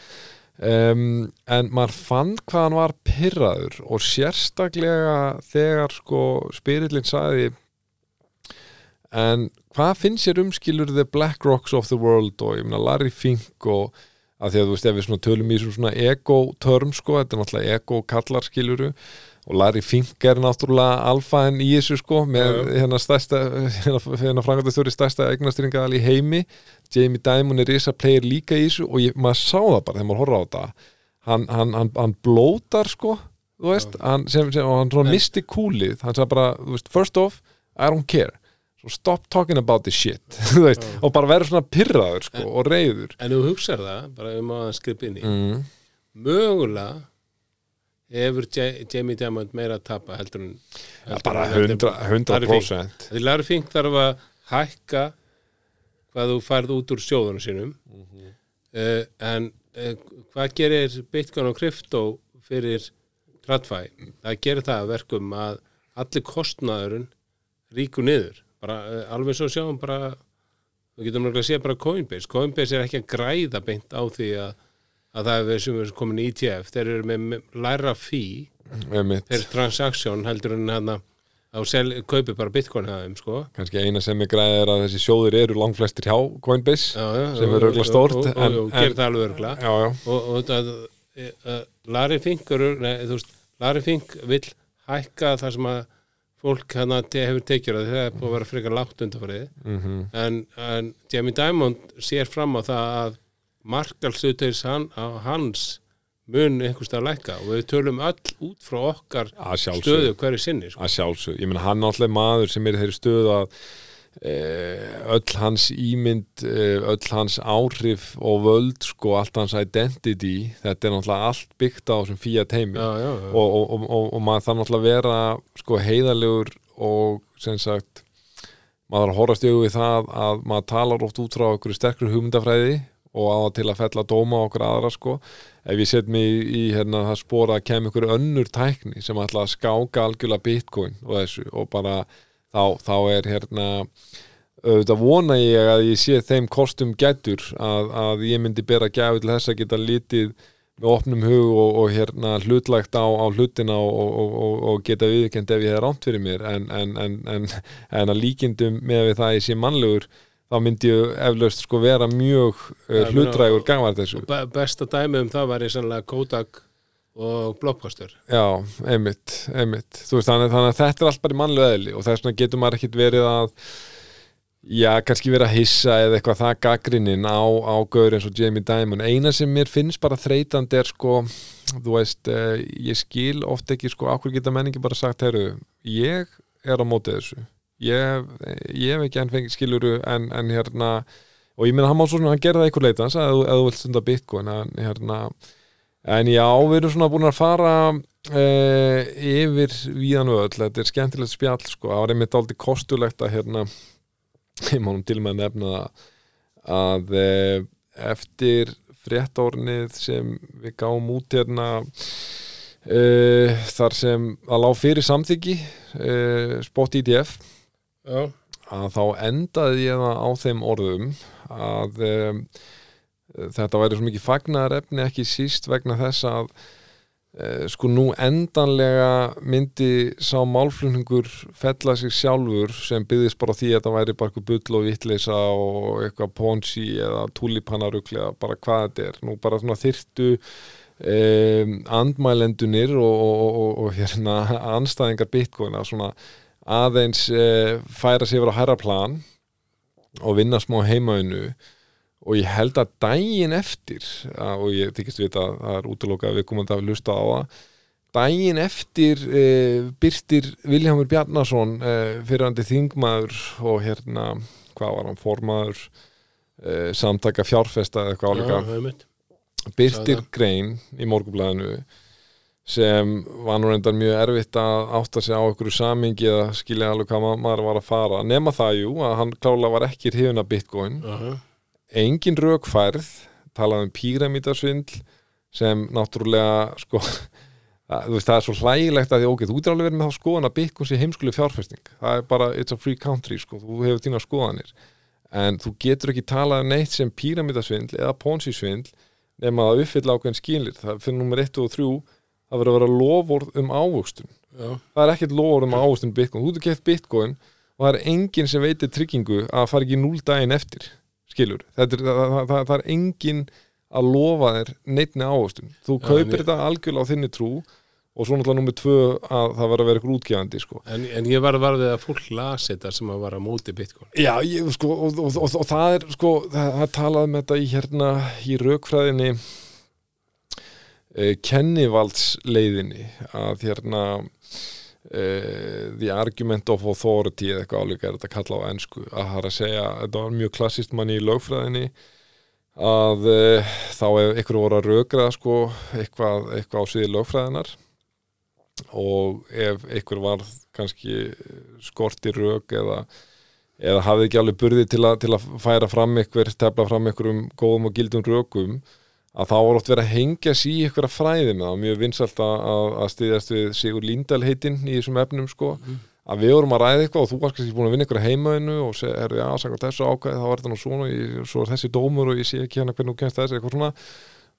um, en maður fann hvað hann var pyrraður og sérstaklega þegar sko spyrillin sagði en hvað finnst sér umskilur the Black Rocks of the World og ég meina Larry Fink og að því að þú veist ef við svona tölum í svona, ego-törm sko, þetta er náttúrulega ego-kallar skiluru og Larry Fink er náttúrulega alfaðin í þessu sko með hérna stærsta hérna, hérna frangatastjóri stærsta eignastýringaðal í heimi Jamie Dimon er risa player líka í þessu og ég, maður sá það bara þegar maður horfði á þetta. Hann, hann, hann, hann blótar sko þú veist, hann, sem, sem, og hann svona En- misti kúlið, hann sagði bara þú veist, first off, I don't care. So stop talking about this shit þú veist, Já. og bara verður svona pyrraður sko, og reyður En þú hugsar það, bara um að skrifa inn í. Mm. mögulega hefur Ja- Jamie Diamond meira að tapa heldur en ja, bara en- 100%, 100%. Því Larry Fink þarf að hækka hvað þú færð út úr sjóðunum sínum Mhm. uh, en uh, hvað gerir Bitcoin og krypto fyrir TradFi? Það gerir það að verkum að allir kostnaðurinn ríkur niður bara, uh, alveg svo sjáum bara við getum náttúrulega að sé bara Coinbase Coinbase er ekki að græða beint á því að, að það er sem er komin í ETF þeir eru með, læra fí Einmitt. þeir transaksjón heldur en hann að sel, kaupi bara bitcoin að þeim sko. Kannski eina sem er græði er að þessi sjóðir eru langflestir hjá Coinbase já, já, Sem er örugglega stórt, og, og, og, gerir það alveg örgla og, þetta uh, Larry Fink Larry Fink vill hækka það sem að fólk hann hefur tekjur að það er búið að vera frekar lágt undanfarið. Mm en, en Jamie Dimond sér fram á það að markalsutis hann, hans mun einhvers að lækka. Og við tölum öll út frá okkar stöðu hverju sinni sko. að sjálfsög, ég meina hann náttúrulega maður sem er þeirri stöðu að e, öll hans ímynd e, öll hans áhrif og völd sko, allt hans identity þetta er náttúrulega allt byggt á þessum fíja teimi já, já, já. og, og, og, og, og maður þarf náttúrulega að vera sko heiðalegur og sem sagt maður þarf að horfast í augu við það að maður talar oft út frá okkur sterkur hugmyndafræði og á til að fella dóma okkur aðra sko ef ég set mig í, í hérna, það spora að kem ykkur önnur tækni sem ætla að skáka algjörlega bitcoin og þessu og bara þá, þá er hérna auðvitað vona ég að ég sé þeim kostum gætur að, að ég myndi bera gæfi til þess að geta litið með opnum hug og, og hérna hlutlagt á, á hlutina og, og, og, geta viðkend ef ég hef rámt fyrir mér en, en, en, en, að líkindum með við það að ég sé mannlegur þá myndi ég eflaust sko vera mjög uh, ég hlutrægur gafar þessu. be- besta dæmi um það var í sannlega Kodak og Blockbuster. Já, einmitt, einmitt. Veist, þannig, þannig að þetta er allt bara í mannlega eðli og þess vegna getur maður ekkit verið að já, kannski verið að hissa eða eitthvað það gaggrinnin á, á gaur eins og Jamie Dimon. Eina sem mér finnst bara þreytandi er sko þú veist, eh, ég skil oft ekki sko, ákveð geta menningi bara sagt heyrðu, ég er á móti þessu ég, ég hef ekki enn fengið skiluru en, en hérna og ég meina hann má svo svona, hann gerði það einhver leita hann sagði að þú vilt stunda bitcoin en hérna En já, við erum svona búin að fara uh, yfir víðan öll, þetta er skemmtilegt spjall sko, það var einmitt aldrei kostulegt að hérna, ég mánum til með að nefna það að uh, eftir fréttórnið sem við gáum út hérna uh, þar sem að lá fyrir samþyggi uh, spot IDF Já, að þá endaði ég það á þeim orðum að um, þetta væri svo mikið fagnar efni ekki síst vegna þess að uh, sko nú endanlega myndi sá málflutningur fella sig sjálfur sem byggðist bara því að þetta væri bara eitthvað bull og vitleisa og eitthvað ponsi eða tulipanarugli eða bara hvað þetta er. Nú bara svona þyrtu um, andmælendunir og, og, og, og hérna anstæðingar bitcoin að svona aðeins uh, færa sig yfir á herra plan og vinna smá heimaunu og ég held að daginn eftir að, og ég þykist vita að það er útlokað að við komum að lusta á það daginn eftir uh, byrtir Viljámur Bjarnason uh, fyrirandi þingmaður og hérna, hvað var hann, formaður uh, samtaka fjárfesta eða eitthvað Sagði það. grein í morgunblæðinu sem var nú reyndar mjög erfitt að átta sig á einhverju samingi eða skilja alveg hvað ma- maður var að fara. Nema það jú að hann klálega var ekki hrifin af bitcoin. Já, já. engin rökfærð talaði um píramítasvindl sem náttúrulega sko að, veist, það er svo hlægilegt að því ok, þú getur alveg verið með þá skoðan að bitcoin sé heimskuleg fjárfesting. Það er bara, it's a free country sko, þú hefur þína skoðanir. En þú getur ekki talað um neitt sem píramítasvindl eða ponsi-svindl nema að uppfylla ákveðin skýnlir það fyrir nummer 1 og 3 það verður að vera lofórð um ávöxtun. Já, það er ekkert lofórð um ávöxtun bitcoin. Þú getur keft bitcoin og það er enginn sem veitir tryggingu að fara ekki núl daginn eftir skilur, Þetta er, það, það, það, það er enginn að lofa þér neittni ávöxtun. Þú Já, kaupir ég- þetta algjörlega á þinni trú og svo náttúrulega nummer 2 að það verður að vera eitthvað útgefandi sko. en, en ég var varðið að fólk las þetta sem að var að móti bitcoin. Já, ég, sko, og, og, og, og það er sko, það, það er talað með þetta í hérna í raukfræðinni uh, kennivaldsleiðinni að hérna uh, the argument of authority eða eitthvað álíka er þetta kalla á ensku. Að það er að segja, þetta var mjög klassist manni í lögfræðinni að uh, þá ef ykkur voru að rökraða sko eitthvað, eitthvað á sviði lögfræðinar og ef ykkur var kannski skorti rök eða eða hafði ekki alveg burði til, a, til að færa fram ykkur, tefla fram ykkur um góðum og gildum rökum að þá var oft verið að hengja sig í ykkur að fræði með það, mjög vinsalt að, að- styðjast við Sigur Líndal heitinn í þessum efnum sko, að við vorum að ræða eitthvað og þú varst kannski búin að vinna ykkur að heimaðinu og segja, herru, já, sagði þessu ákvæði, þá var þetta nú svona og svo er þessi dómur og ég sé ekki hérna hvernig þú kemst þessi eitthvað svona.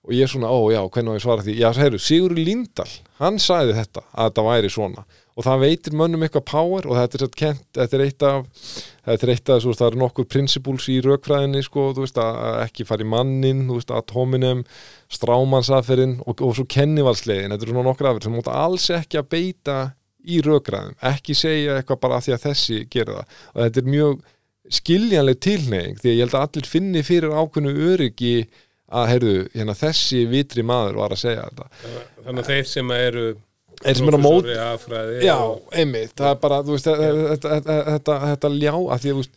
Og ég er svona, ó já, hvernig á ég svara því? Já, herru, Sigur Líndal, hann sagði þetta að þetta væri svona og það veitir mönnum eitthvað power og þetta er, satt kent, þetta er eitt af þetta er eitt af, veist, það eru nokkur principles í rökfræðinni, sko, þú veist, að að ekki fara í mannin, þú veist, atominem strámansaferinn og, og svo kennivalslegin, þetta eru svona nokkur afir sem móta alls ekki að beita í rökræðum, ekki segja eitthvað bara af því að þessi gera það. Og þetta er mjög skiljanleg tilneying því að ég held að allir finni fyrir ákveðnu öryggi að, heyrðu, hérna þessi vitri maður var að segja þetta. Þannig að þeir sem eru Þeir sem eru á mót- Já, og, einmitt, það er bara, þú veist, þetta, þetta, þetta, þetta ljá, að því að,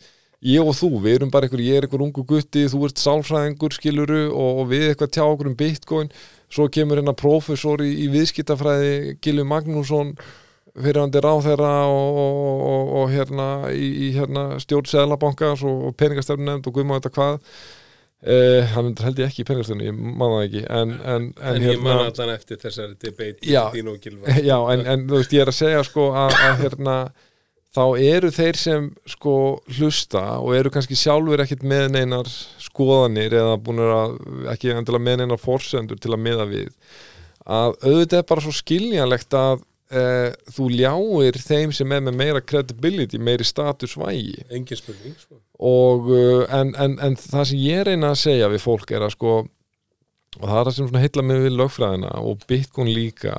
ég og þú, við erum bara einhver, ég er einhver ungu gutti, þú ert sálfræðingur, skiluru, og, og við eitthvað tjá okkur um bitcoin, svo kemur hérna prófessor í, í viðskiptafræði, Gilvi Magnússon, fyrirhandi ráðherra og, og, og, og hérna í, í hérna stjórn Seðlabankans og, og peningastefnumnefnd og guðma þetta hvað, Uh, hann held ég ekki í peningastefnu, ég man það ekki en, en, en, en ég man allan eftir þessari debate Já. Já, en, en þú veist, ég er að segja sko að, að hérna, þá eru þeir sem sko hlusta og eru kannski sjálfur ekkit með neinar skoðanir eða búin að ekki endilega með neinar forsendur til að miða við að auðvitað er bara svo skiljanlegt að e, þú ljáir þeim sem er með meira credibility, meiri status vægi. Engin spurning sko. og uh, en, en, en það sem ég reyna að segja við fólk er að sko og það er það sem heilla mig við lögfræðina og Bitcoin líka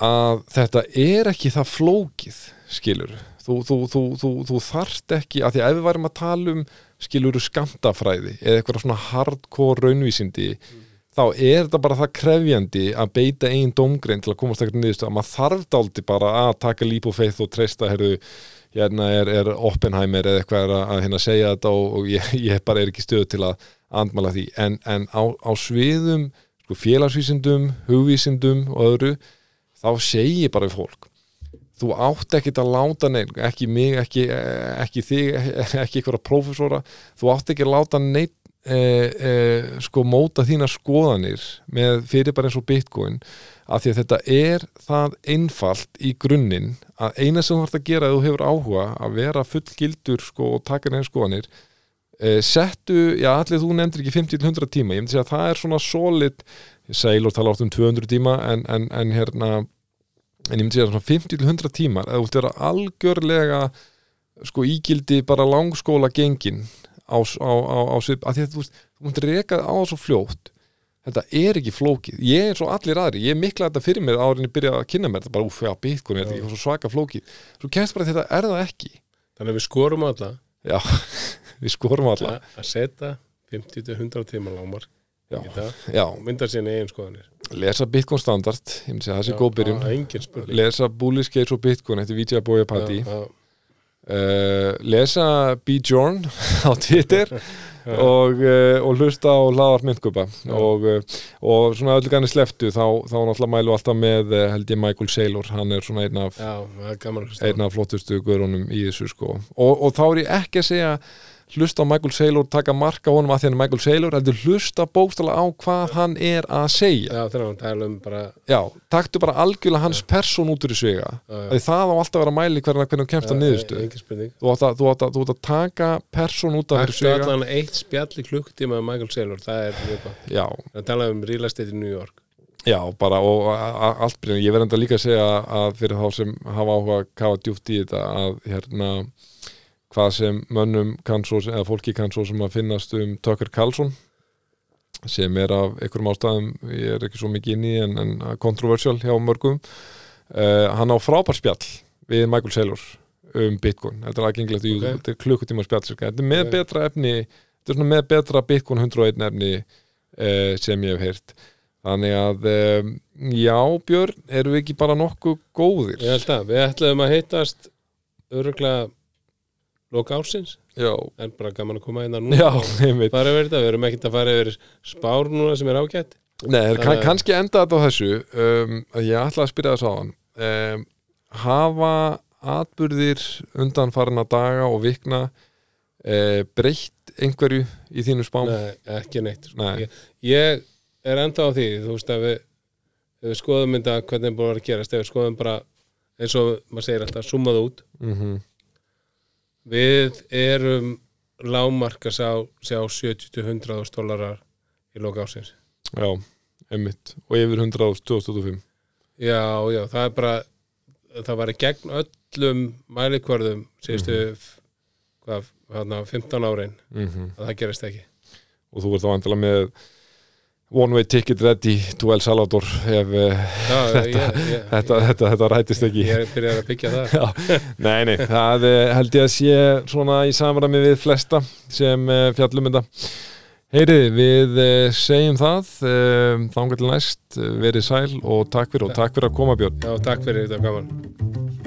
að þetta er ekki það flókið skilur þú, þú, þú, þú, þú þarft ekki að því að ef við værum að tala um skiluru skamtafræði eða eitthvað svona hardcore raunvísindi þá er þetta bara það krefjandi að beita einn dómgrein til að komast ekkert niðurstu að maður þarf dálti bara að taka líp og feith og treysta herru, hérna er, er Oppenheimer eða eitthvað er að, að hérna segja þetta og, og ég, ég bara er ekki stöðu til að andmala því. En, en á, á sviðum sko, félagsvísindum, hugvísindum og öðru, þá segi ég bara fólk þú átt ekkit að láta neinn, ekki mig, ekki, ekki þig, ekki einhverja prófessora, þú átt ekki að láta neinn e, e, sko móta þína skoðanir með fyrir bara eins og bitcoin af því að þetta er það einfalt í grunninn að eina sem þú þarf að gera ef þú hefur áhuga að vera fullgildur sko og taka neina skoðanir e, settu, já allir þú nefndir ekki 50-100 tíma, ég myndi segja að það er svona solid, og tala átt um 200 tíma en, en, en hérna en ég myndi segja svona 50-100 tímar eða þú vilt vera algjörlega sko ígildi bara langskóla gengin á, á, á, á svip, að því að þú veist, þú múnt reka á svo fljótt. Þetta er ekki flókið, ég er svo allir aðri ég mikla þetta fyrir mér árin ég byrja að kynna mér þetta. Bara, úf, já, bitcoin er þetta ekki svo svaka flókið. Svo kemst bara að þetta er það ekki. Þannig að við skorum alla. Já, við skorum alla. Að að setja 50-100 tíma lámar Já. mynda sinni eigin skoðanir. Lesa bitcoin standard. Ég myndi segja það sé góð byrjun. lesa Gates og Bitcoin eftir Vijay Boya Patti Já, já. Uh, lesa B-Jorn á Twitter og, uh, og hlusta á hlaðar myndkupa og, uh, og svona öllu ganni sleftu þá, þá náttúrulega mælu alltaf með held ég Michael Saylor, hann er svona einn af, einn af flottustu guðrunum í þessu sko. Og, og þá er ég ekki að segja hlusta á Michael Saylor, taka marka honum að því hann er Michael Saylor, heldur hlusta bókstala á hvað hann er að segja. Já, þegar hann tala um bara Já, taktu bara algjörlega hans persón út úr í svega því það á alltaf að vera mæli hvernig hann kemst að niðurstu spurning. Þú átt að, að, að taka persón út af þessu svega allan eitt spjall í klukktíma með Michael Saylor, það er mjög gott. Já, Það tala um real estate í New York. Já, bara og allt byrjun, ég verð enda líka að segja að fyrir þá sem hafa áhuga að kafa djúpt í þetta að hérna hvað sem mönnum kann svo, eða fólki kann svo sem að finnast um Tucker Carlson sem er af einhverjum ástæðum, ég er ekki svo mikið inn í en, en controversial hjá mörgum. Uh, hann á frábær spjall við Michael Saylor um Bitcoin. Þetta er aðgengilegt í Ok. YouTube, þetta er klukkutíma spjall þetta er með Ok. betra efni þetta er svona með betra Bitcoin 101 efni uh, sem ég hef heyrt. Þannig að um, já Björn, erum við ekki bara nokkuð góðir? Ég held að, við ætlaðum að hittast öruglega loka ársins. Já, en bara gaman að koma inn að nú já, einmitt. Fara yfir þetta, við erum ekkert að fara yfir spár núna sem er ágætt. Nei, er, kann, Þannig að- kannski enda þetta á þessu um, að ég ætla að spyrja þess á hann. Um, hafa atburðir undan farina daga og vikna uh, breytt einhverju í þínu spám? Nei, ekki neitt sko. Nei. Ég, ég er enda á því, þú veist að við ef við skoðum þetta hvernig er búin að vera að gerast ef við skoðum bara, eins og maður segir alltaf, summað út. Mm við erum lágmark að sjá, sjá 70-100 dólarar í loka ársins. Já, einmitt. Og yfir 100 á 2005 Já, já, það er bara það var í gegn öllum mælikvarðum síðustu hvað, hérna, 15 árin. Mm að það gerist ekki. Og þú ert þá vandilega með one way ticket ready to El Salvador ef uh, Já, Þetta- ég, ég, þetta, þetta, þetta rætist ekki. ég er byrjað að byggja það. Já, nei, nei, það eh, held ég að sé svona í samræmi við flesta sem uh, fjallum þetta. Heyriði, við segjum það þangar til næst, verið sæl og takk fyrir og takk fyrir að koma Björn. Já, takk fyrir þetta gaman